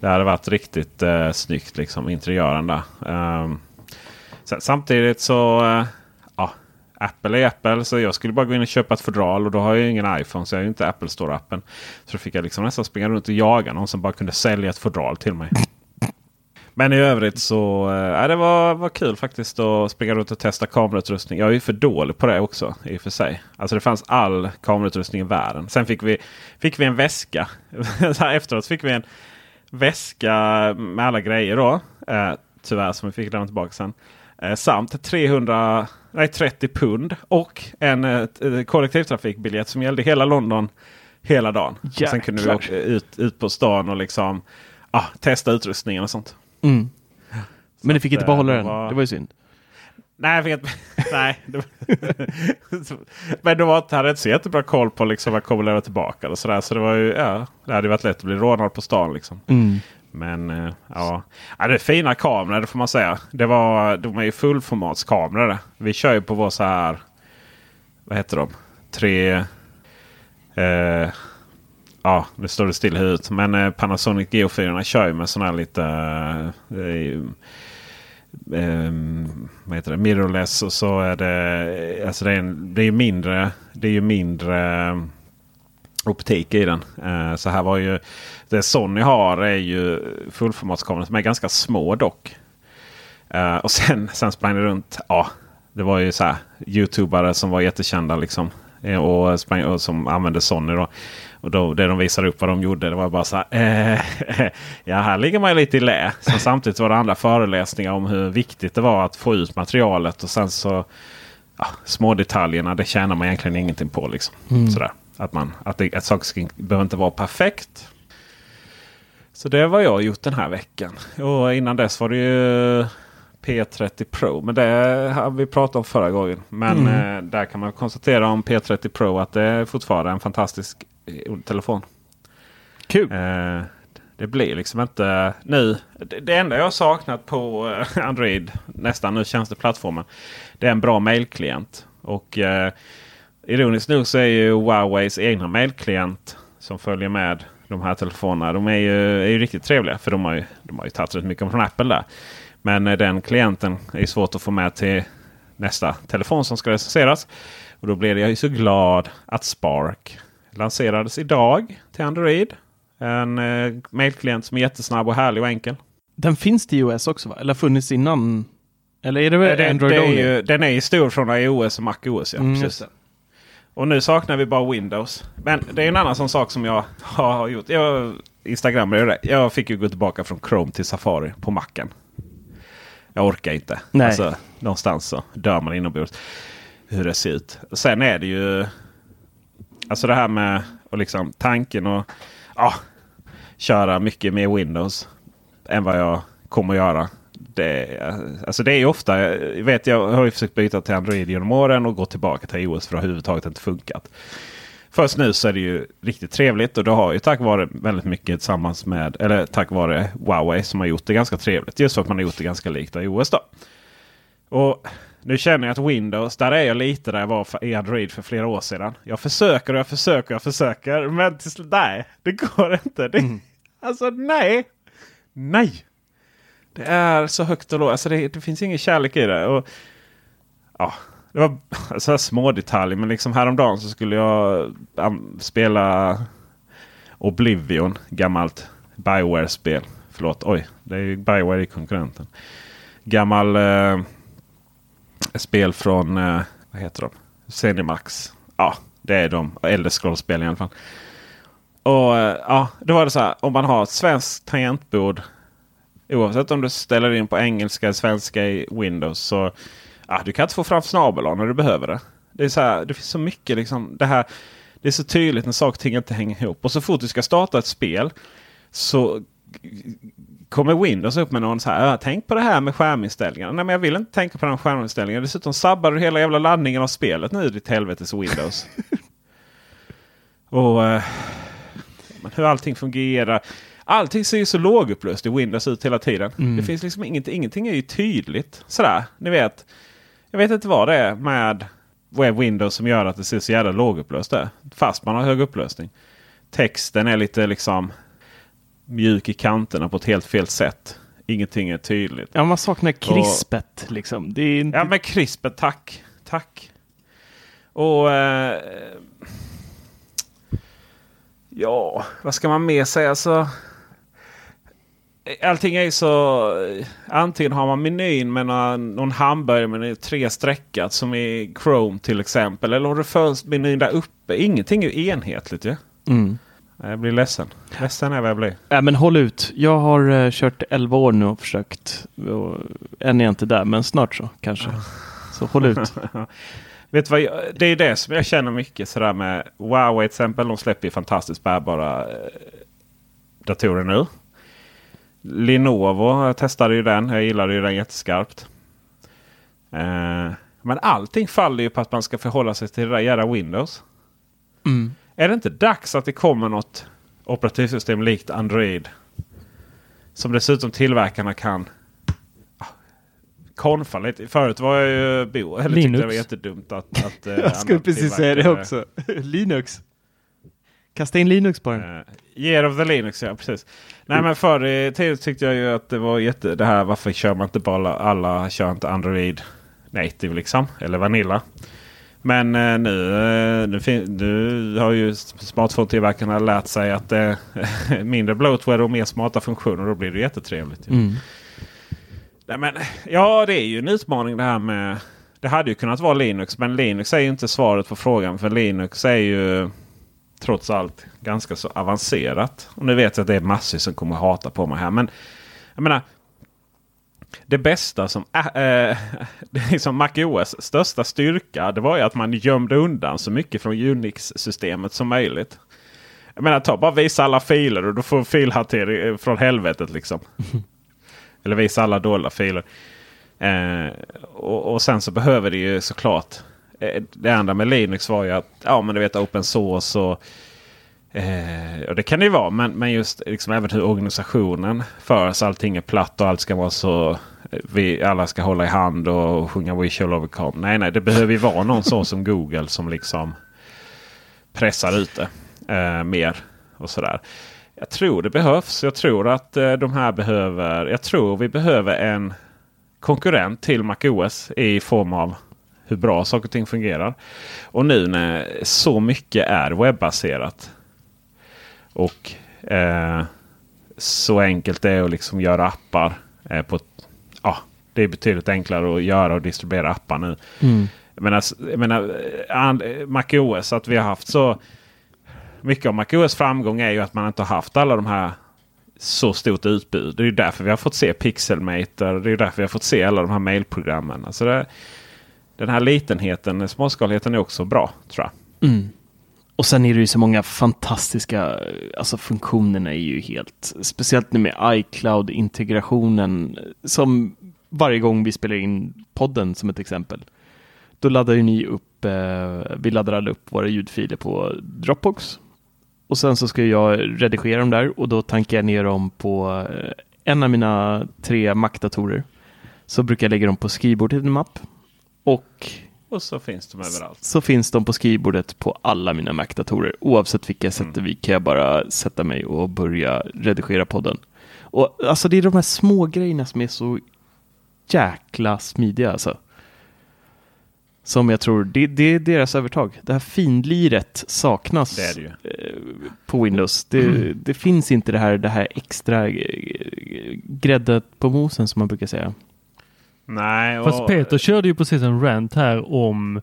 Det hade varit riktigt eh, snyggt liksom interiören där. Ehm, sen, samtidigt så ja, Apple är Apple. Så jag skulle bara gå in och köpa ett fodral och då har jag ju ingen iPhone så jag har ju inte Apple Store-appen. Så då fick jag liksom nästan springa runt och jaga någon som bara kunde sälja ett fodral till mig. Men i övrigt så eh, det var, var kul faktiskt att springa runt och testa kamerautrustning. Jag är ju för dålig på det också i och för sig. Alltså det fanns all kamerautrustning i världen. Sen fick vi, fick vi en väska. Efteråt fick vi en väska med alla grejer då. Eh, tyvärr som vi fick lämna tillbaka sen. Eh, samt 300, nej, 30 pund och en eh, t- kollektivtrafikbiljett som gällde hela London hela dagen. Och sen kunde vi åka ut, ut på stan och liksom ah, testa utrustningen och sånt. Mm. Men ni fick inte behålla eh, den. det var- Det var ju synd. Nej, jag vet Nej. Men de var inte, hade inte så jättebra koll på liksom, vad kommer lämna tillbaka. Och så, där. så det var ju, ja, det hade varit lätt att bli rånad på stan. Liksom. Mm. Men eh, ja. ja, det är fina kameror det får man säga. Det var, de är ju fullformatskameror. Vi kör ju på vår så här. Vad heter de? Tre. Eh, ja, nu står det still ut. Men eh, Panasonic Geo4 kör ju med sådana här lite. Eh, eh, vad heter det? Mirrorless och så är det. Eh, alltså det är, en, det är ju mindre. Det är ju mindre eh, optik i den. Eh, så här var ju det Sony har är ju fullformatskameror som är ganska små dock. Eh, och sen, sen sprang det runt. Ja, det var ju så här Youtubare som var jättekända liksom. Eh, och, sprang, och som använde Sony då. Och då, det de visade upp vad de gjorde det var bara så här. Eh, ja, här ligger man ju lite i lä. Sen samtidigt var det andra föreläsningar om hur viktigt det var att få ut materialet. Och sen så ja, små detaljerna det tjänar man egentligen ingenting på. Liksom. Sådär. Att, man, att, det, att saker behöver inte vara perfekt. Så det var jag gjort den här veckan. Och innan dess var det ju P30 Pro. Men det har vi pratat om förra gången. Men eh, där kan man konstatera om P30 Pro att det är fortfarande en fantastisk telefon. Kul. Eh, det blir liksom inte nu. Det, det enda jag saknat på eh, Android, nästan nu tjänsteplattformen. Det är en bra mailklient. Och eh, ironiskt nog så är ju Huaweis egna mailklient som följer med de här telefonerna. De är ju, är ju riktigt trevliga. För de har ju, de har ju tagit rätt mycket från Apple där. Men eh, den klienten är svårt att få med till nästa telefon som ska recenseras. Och då blev jag ju så glad att Spark lanserades idag till Android. En eh, mailklient som är jättesnabb och härlig och enkel. Den finns till iOS också va? Eller funnits innan? Eller är det väl det, Android det är ju, den är ju stor från iOS och MacOS. Ja, Mm, precis. Och nu saknar vi bara Windows. Men det är en annan sån sak som jag har gjort. Jag, Instagram är det. Jag fick ju gå tillbaka från Chrome till Safari på Macen. Jag orkar inte. Nej. Alltså, någonstans så dör man inombords. Hur det ser ut. Sen är det ju... Alltså det här med och liksom tanken och ah, köra mycket mer Windows än vad jag kommer att göra. Det, alltså det är ju ofta, jag vet jag har ju försökt byta till Android genom åren och gå tillbaka till iOS för det har överhuvudtaget inte funkat. Först nu så är det ju riktigt trevligt och det har ju tack vare väldigt mycket tillsammans med, eller tack vare Huawei som har gjort det ganska trevligt. Just för att man har gjort det ganska likt iOS då. Och nu känner jag att Windows, där är jag lite där jag var för, i Android för flera år sedan. Jag försöker och jag försöker och jag försöker. Men till slut, nej, det går inte. Det, Alltså nej! Nej! Det är så högt och lågt. Alltså det, det finns ingen kärlek i det. Och, ja, det var så här små detaljer. Men liksom häromdagen så skulle jag spela Oblivion. Gammalt Bioware-spel. Förlåt, oj. Det är ju Bioware i konkurrenten. Gammal eh, spel från, eh, vad heter de? Zenimax. Ja, det är de. Elder scrollspel i alla fall. Och eh, ja, då var det så här. Om man har ett svenskt tangentbord. Oavsett om du ställer in på engelska eller svenska i Windows. Så ja, du kan inte få fram snabel när du behöver det. Det, är så här, det finns så mycket liksom. Det, här, det är så tydligt när saker och ting inte hänger ihop. Och så fort du ska starta ett spel. Så kommer Windows upp med någon så här. "Ja, Tänk på det här med skärminställningarna. Nej men jag vill inte tänka på den skärminställningen. Dessutom sabbar du hela jävla laddningen av spelet nu ditt helvetes Windows. och eh, hur allting fungerar. Allting ser ju så lågupplöst i Windows ut hela tiden. Det finns liksom inget, ingenting är ju tydligt. Sådär, ni vet. Jag vet inte vad det är med web Windows som gör att det ser så jävla lågupplöst där. Fast man har hög upplösning. Texten är lite liksom mjuk i kanterna på ett helt fel sätt. Ingenting är tydligt. Ja, man saknar krispet liksom. Det är inte... Ja men krispet, tack. Tack. Och... Eh, ja, vad ska man mer säga? Så, allting är ju så... Antingen har man menyn med någon, någon hamburgare med tre streckat som i Chrome till exempel. Eller har du först menyn där uppe. Ingenting är ju enhetligt ju. Mm. Jag blir ledsen. Ledsen är vad jag blir. Nej, men håll ut. Jag har eh, kört 11 år nu och försökt. Och än är jag inte där, men snart så kanske. Så håll ut. Vet vad, jag, det är det som jag känner mycket sådär med Huawei till exempel. De släpper ju fantastiskt bärbara eh, datorer nu. Lenovo, jag testade ju den. Jag gillade ju den jätteskarpt. Eh, men allting faller ju på att man ska förhålla sig till det där jävla Windows. Mm. Är det inte dags att det kommer något operativsystem likt Android? Som dessutom tillverkarna kan ah, konfa lite. Förut var jag ju bo, eller tyckte Linux. det var jättedumt att... att eh, Jag skulle precis säga det också. Linux. Kasta in Linux på den. Eh, Year of the Linux, ja precis. Nej men förr i tiden tyckte jag ju att det var jätte... Det här varför kör man inte bara alla kör inte Android native liksom. Eller Vanilla. Men eh, nu, eh, nu, nu har ju smartphone-tillverkarna lärt sig att det är mindre bloatware och mer smarta funktioner. Då blir det jättetrevligt. Mm. Nej, men, ja, det är ju en utmaning det här med... Det hade ju kunnat vara Linux, men Linux är ju inte svaret på frågan. För Linux är ju trots allt ganska så avancerat. Och nu vet jag att det är massor som kommer hata på mig här. Men jag menar. Det bästa som äh, liksom MacOS största styrka. Det var ju att man gömde undan så mycket från Unix-systemet som möjligt. Jag menar, ta bara visa alla filer och du får filhantering från helvetet liksom. Eller visa alla dolda filer. Eh, och, och sen så behöver det ju såklart. Eh, det andra med Linux var ju att ja men du vet open source och Eh, och det kan det ju vara, men, men just liksom även hur organisationen förs. Allting är platt och allt ska vara så... Eh, vi alla ska hålla i hand och sjunga We shall overcome. Nej, nej, det behöver ju vara någon så som Google som liksom pressar ut det eh, mer. och sådär. Jag tror det behövs. Jag tror att eh, de här behöver... Jag tror vi behöver en konkurrent till MacOS i form av hur bra saker och ting fungerar. Och nu när så mycket är webbaserat och eh, så enkelt det är att liksom göra appar. Eh, på, ja, det är betydligt enklare att göra och distribuera appar nu. Jag menar, jag menar MacOS, att vi har haft så mycket av MacOS framgång är ju att man inte har haft alla de här så stort utbud. Det är ju därför vi har fått se Pixelmator. Det är ju därför vi har fått se alla de här mailprogrammen. Alltså det, den här litenheten, småskaligheten är också bra tror jag. Mm. Och sen är det ju så många fantastiska, alltså funktionerna är ju helt, speciellt nu med iCloud-integrationen som varje gång vi spelar in podden som ett exempel. Då laddar ju ni upp, eh, vi laddar alla upp våra ljudfiler på Dropbox. Och sen så ska jag redigera dem där och då tankar jag ner dem på eh, en av mina tre Mac-datorer. Så brukar jag lägga dem på skrivbordet i en mapp. Och och så finns de överallt. så finns de på skrivbordet på alla mina Mac-datorer. Oavsett vilka jag sätter vid kan jag bara sätta mig och börja redigera podden. Och alltså det är de här små grejerna som är så jäkla smidiga alltså. Som jag tror, det, det är deras övertag. Det här finliret saknas Det det eh, på Windows. Det, det finns inte det här, det här extra eh, gräddet på mosen som man brukar säga. Nej, och, Fast Peter körde ju precis en rant här om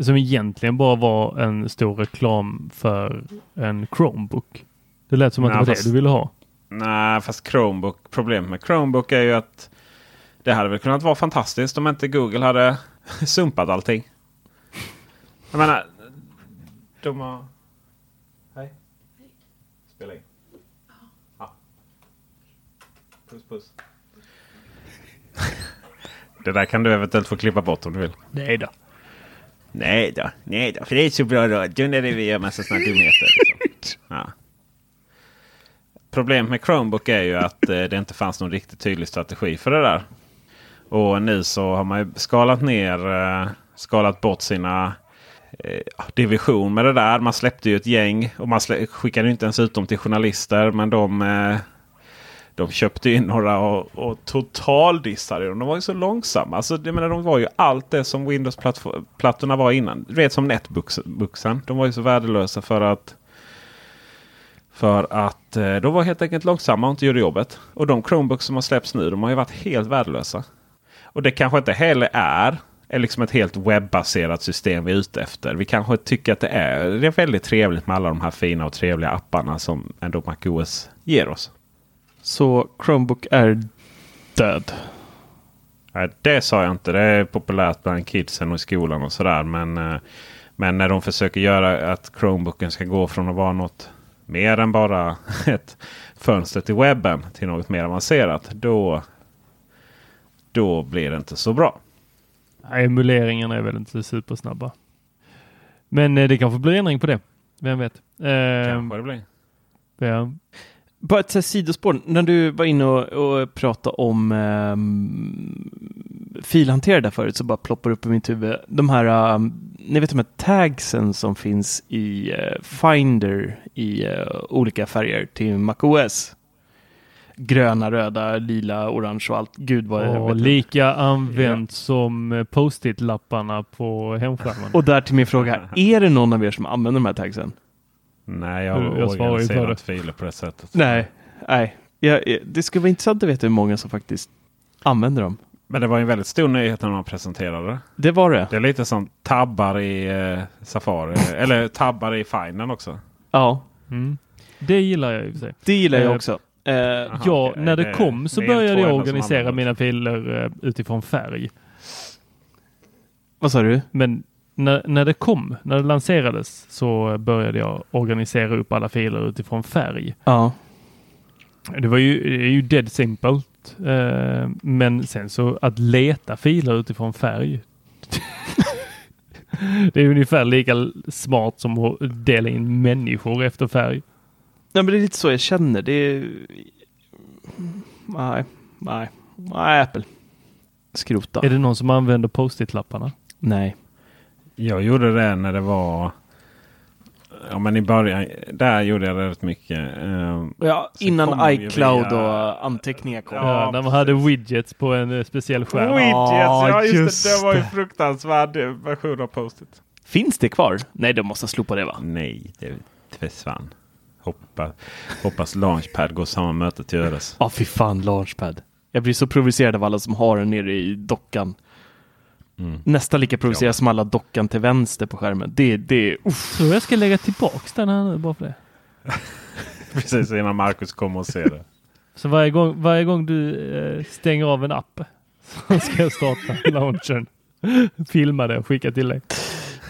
som egentligen bara var en stor reklam för en Chromebook. Det lät som att Nej, det var fast- det du ville ha. Nej, fast Chromebook, problemet med Chromebook är ju att det hade väl kunnat vara fantastiskt om inte Google hade sumpat allting. Jag menar, de har... Hej. Spela in. Ja. Puss puss. Det där kan du eventuellt få klippa bort om du vill. Nej då. Nej då, nej då. För det är så bra radio när vi gör massa sådana dumheter. Liksom. Ja. Problemet med Chromebook är ju att eh, det inte fanns någon riktigt tydlig strategi för det där. Och nu så har man ju skalat ner, eh, skalat bort sina eh, division med det där. Man släppte ju ett gäng och man skickade inte ens ut dem till journalister. Men de, eh, de köpte in några och, och totaldissade dem. De var ju så långsamma. Alltså, jag menar, de var ju allt det som Windows-plattorna var innan. Du vet som Netbooksen. De var ju så värdelösa för att för att eh, de var helt enkelt långsamma och inte gjorde jobbet. Och de Chromebooks som har släppts nu de har ju varit helt värdelösa. Och det kanske inte heller är, är liksom ett helt webbaserat system vi är ute efter. Vi kanske tycker att det är, det är väldigt trevligt med alla de här fina och trevliga apparna som ändå MacOS ger oss. Så Chromebook är död. Nej, det sa jag inte. Det är populärt bland kidsen och i skolan och sådär. Men, eh, men när de försöker göra att Chromebooken ska gå från att vara något mer än bara ett fönster till webben till något mer avancerat. Då, då blir det inte så bra. Nej, Emuleringarna är väl inte supersnabba. Men eh, det kanske blir ändring på det. Vem vet? Kanske det blir. ja. Bara ett så här sidospår. När du var inne och, och pratade om um, filhanterare där förut så bara ploppar upp i mitt huvud. De här, um, ni vet de här tagsen som finns i eh, Finder i eh, olika färger till MacOS. Gröna, röda, lila, orange och allt. Gud vad jag Och vet inte. lika använt som eh, post-it-lapparna på hemskärmen. Och där till min fråga. Är det någon av er som använder de här tagsen? Nej, jag Jag svarar ju på organiserat det. filer på det sättet. Nej. Nej. Ja, ja, det skulle vara intressant att veta hur många som faktiskt använder dem. Men det var en väldigt stor nyhet när man presenterade det. Det var det. Det är lite som tabbar i eh, Safari. eller tabbar i Findern också. Ja, Mm. Det gillar jag i och för sig. det gillar jag Eh, också. Eh, Aha, ja, okej. när det, Det kom så än började jag organisera mina filer eh, utifrån färg. vad sa du? Men när, när det kom, när det lanserades, så började jag organisera upp alla filer utifrån färg. Ja. Det var ju, det är ju dead simple. Eh, men sen så att leta filer utifrån färg. det är ungefär lika smart som att dela in människor efter färg. Nej, men det är lite så jag känner. Det är... Nej, nej, nej, Apple. Skrota. Är det någon som använder post-it-lapparna? Nej. Jag gjorde det när det var... Ja men i början, där gjorde jag det rätt mycket. Eh, Ja, innan iCloud via- och anteckningar kom. Ja, Ja, när man hade widgets på en eh, speciell skärm. Widgets, ja just, just det. Det var ju fruktansvärd version av Post-it. Finns det kvar? Nej, de måste slopa det va? Nej, det försvann. Hoppas, hoppas Launchpad går samma möte till ödes. Ja, fy fan, Launchpad. Jag blir så provocerad av alla som har den nere i dockan. Mm. Nästan lika provocerad som alla dockan till vänster på skärmen. Det, det, uff. Tror jag ska lägga tillbaks den här nu bara för det. Precis innan Marcus kommer och ser det. Så varje gång, varje gång du eh, stänger av en app så ska jag starta launchern. Filma det och skicka till dig.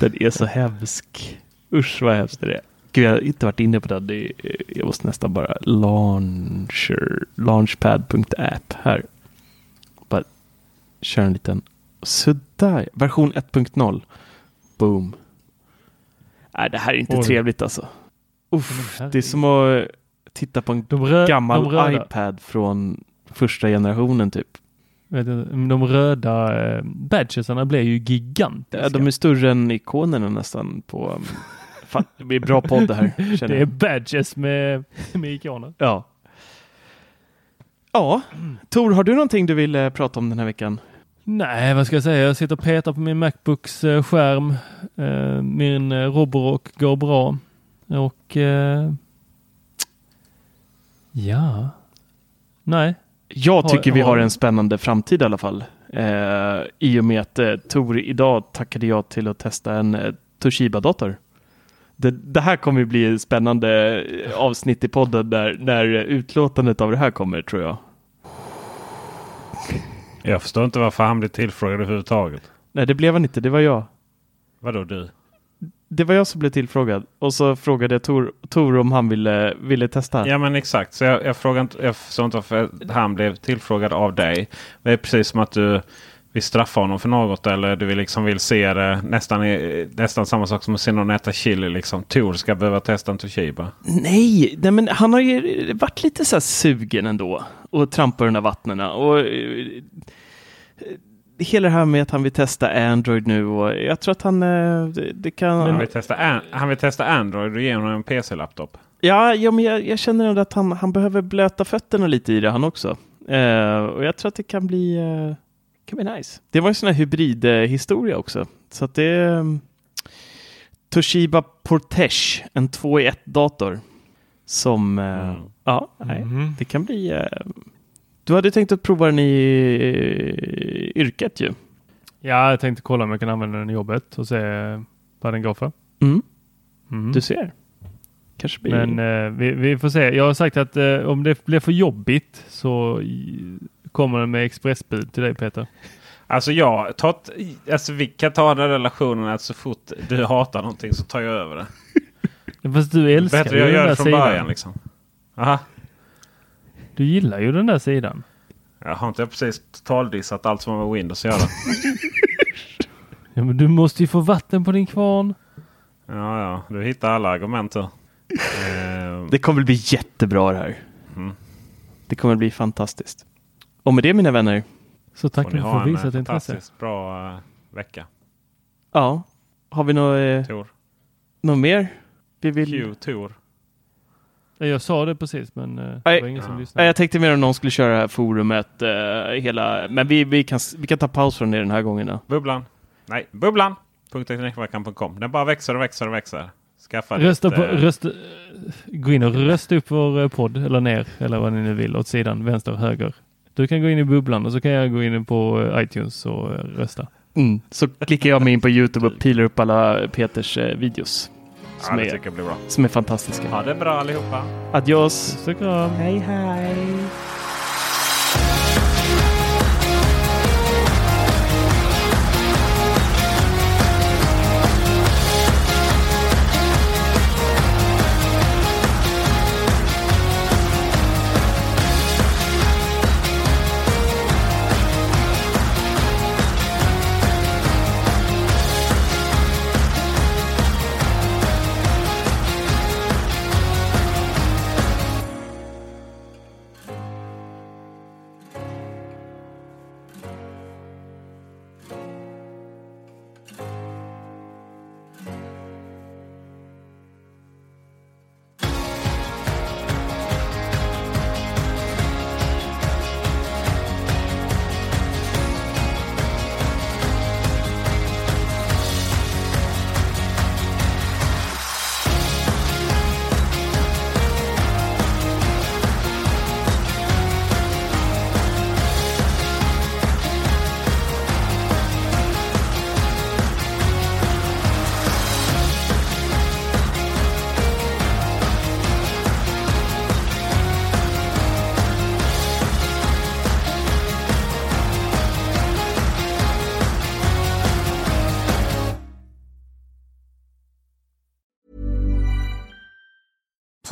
Den är så hemsk. Usch vad hemskt det är. Gud, jag har inte varit inne på det. det är, jag måste nästan bara launcher, launchpad.app här. Bara köra en liten. Sådär, version 1.0. Boom. Nej, det här är inte Oj. trevligt alltså. Uff, det är som att titta på en rö- gammal iPad från första generationen typ. de röda eh, badgesarna blir ju gigantiska. Ja, de är större än ikonerna nästan på... um, Fan, det blir bra podd det här. Känner det är badges med, med ikoner. Ja. Ja, Tor, har du någonting du vill eh, prata om den här veckan? Nej, vad ska jag säga? Jag sitter och petar på min Macbooks eh, skärm. Eh, min eh, Roborock går bra. Och ja, nej. Jag tycker vi har- en spännande framtid i alla fall. I och med att Tor idag tackade jag till att testa en Toshiba-dator. Det, det här kommer ju bli ett spännande avsnitt i podden där, när utlåtandet av det här kommer tror jag. Jag förstår inte varför han blev tillfrågad överhuvudtaget. Nej, det blev han inte. Det var jag. Vadå du? Det var jag som blev tillfrågad och så frågade jag Tor, Tor om han ville, ville testa. Ja men exakt. Så jag, jag, frågar inte, jag förstår inte varför han blev tillfrågad av dig. Det är precis som att du vill straffa honom för något. Eller du vill liksom vill se det nästan, nästan samma sak som att se någon äta chili. Liksom. Tor ska behöva testa en Toshiba. Nej, nej, men han har ju varit lite så här sugen ändå och trampa de där vattnena. Och, eh, hela det här med att han vill testa Android nu och jag tror att han eh, det, kan... Han vill, testa, an, han vill testa Android och ge honom en PC-laptop. Ja, ja men jag, jag känner ändå att han, han behöver blöta fötterna lite i det han också. Eh, och jag tror att det kan bli, eh, kan bli nice. Det var en sån här hybridhistoria också. Så att det är um, Toshiba Portage, en 2 i 1 dator. Som, Mm. ja, nej, Mhm. det kan bli... Eh, du hade tänkt att prova den i eh, yrket ju. Ja, jag tänkte kolla om jag kan använda den i jobbet och se vad den går för. Mm, Mm. Du ser. Kanske blir... Men eh, vi, vi får se. Jag har sagt att eh, om det blir för jobbigt så kommer den med expressbud till dig Peter. Alltså jag tar, alltså vi kan ta den relationen att så fort du hatar någonting så tar jag över det. Fast du älskar Bättre ju jag den gör där det från sidan. början liksom. Aha. Du gillar ju den där sidan. Jag har inte precis totaldissat allt som har med Windows att göra. Ja, men du måste ju få vatten på din kvarn. Ja, ja. Du hittar alla argument här. Det kommer bli jättebra det här. Mm. Det kommer bli fantastiskt. Och med det mina vänner, Så tack för ni att ha du en visat eh, intresse. fantastiskt bra eh, vecka. ja, har vi något, eh, något mer vi vill? Q, Tor. Ja, Jag sa det precis men eh, det var ingen som lyssnade. Nej, Jag tänkte mer om någon skulle köra det här forumet eh, hela, men vi, vi, kan, vi kan ta paus från det den här gången. Då. Bubblan. Nej, bubblan. Teknikveckan.com. Den bara växer och växer och växer. Skaffa Rösta ditt, på, eh, rösta, gå in och rösta upp vår eh, podd eller ner eller vad ni nu vill åt sidan vänster och höger. Du kan gå in i bubblan och så kan jag gå in på eh, iTunes och eh, rösta. Mm. Så klickar jag mig in på Youtube och pilar upp alla Peters eh, videos. Ja, Som, det är, som är fantastiska. Ha det bra allihopa. Adios! Puss och kram! Hej hej!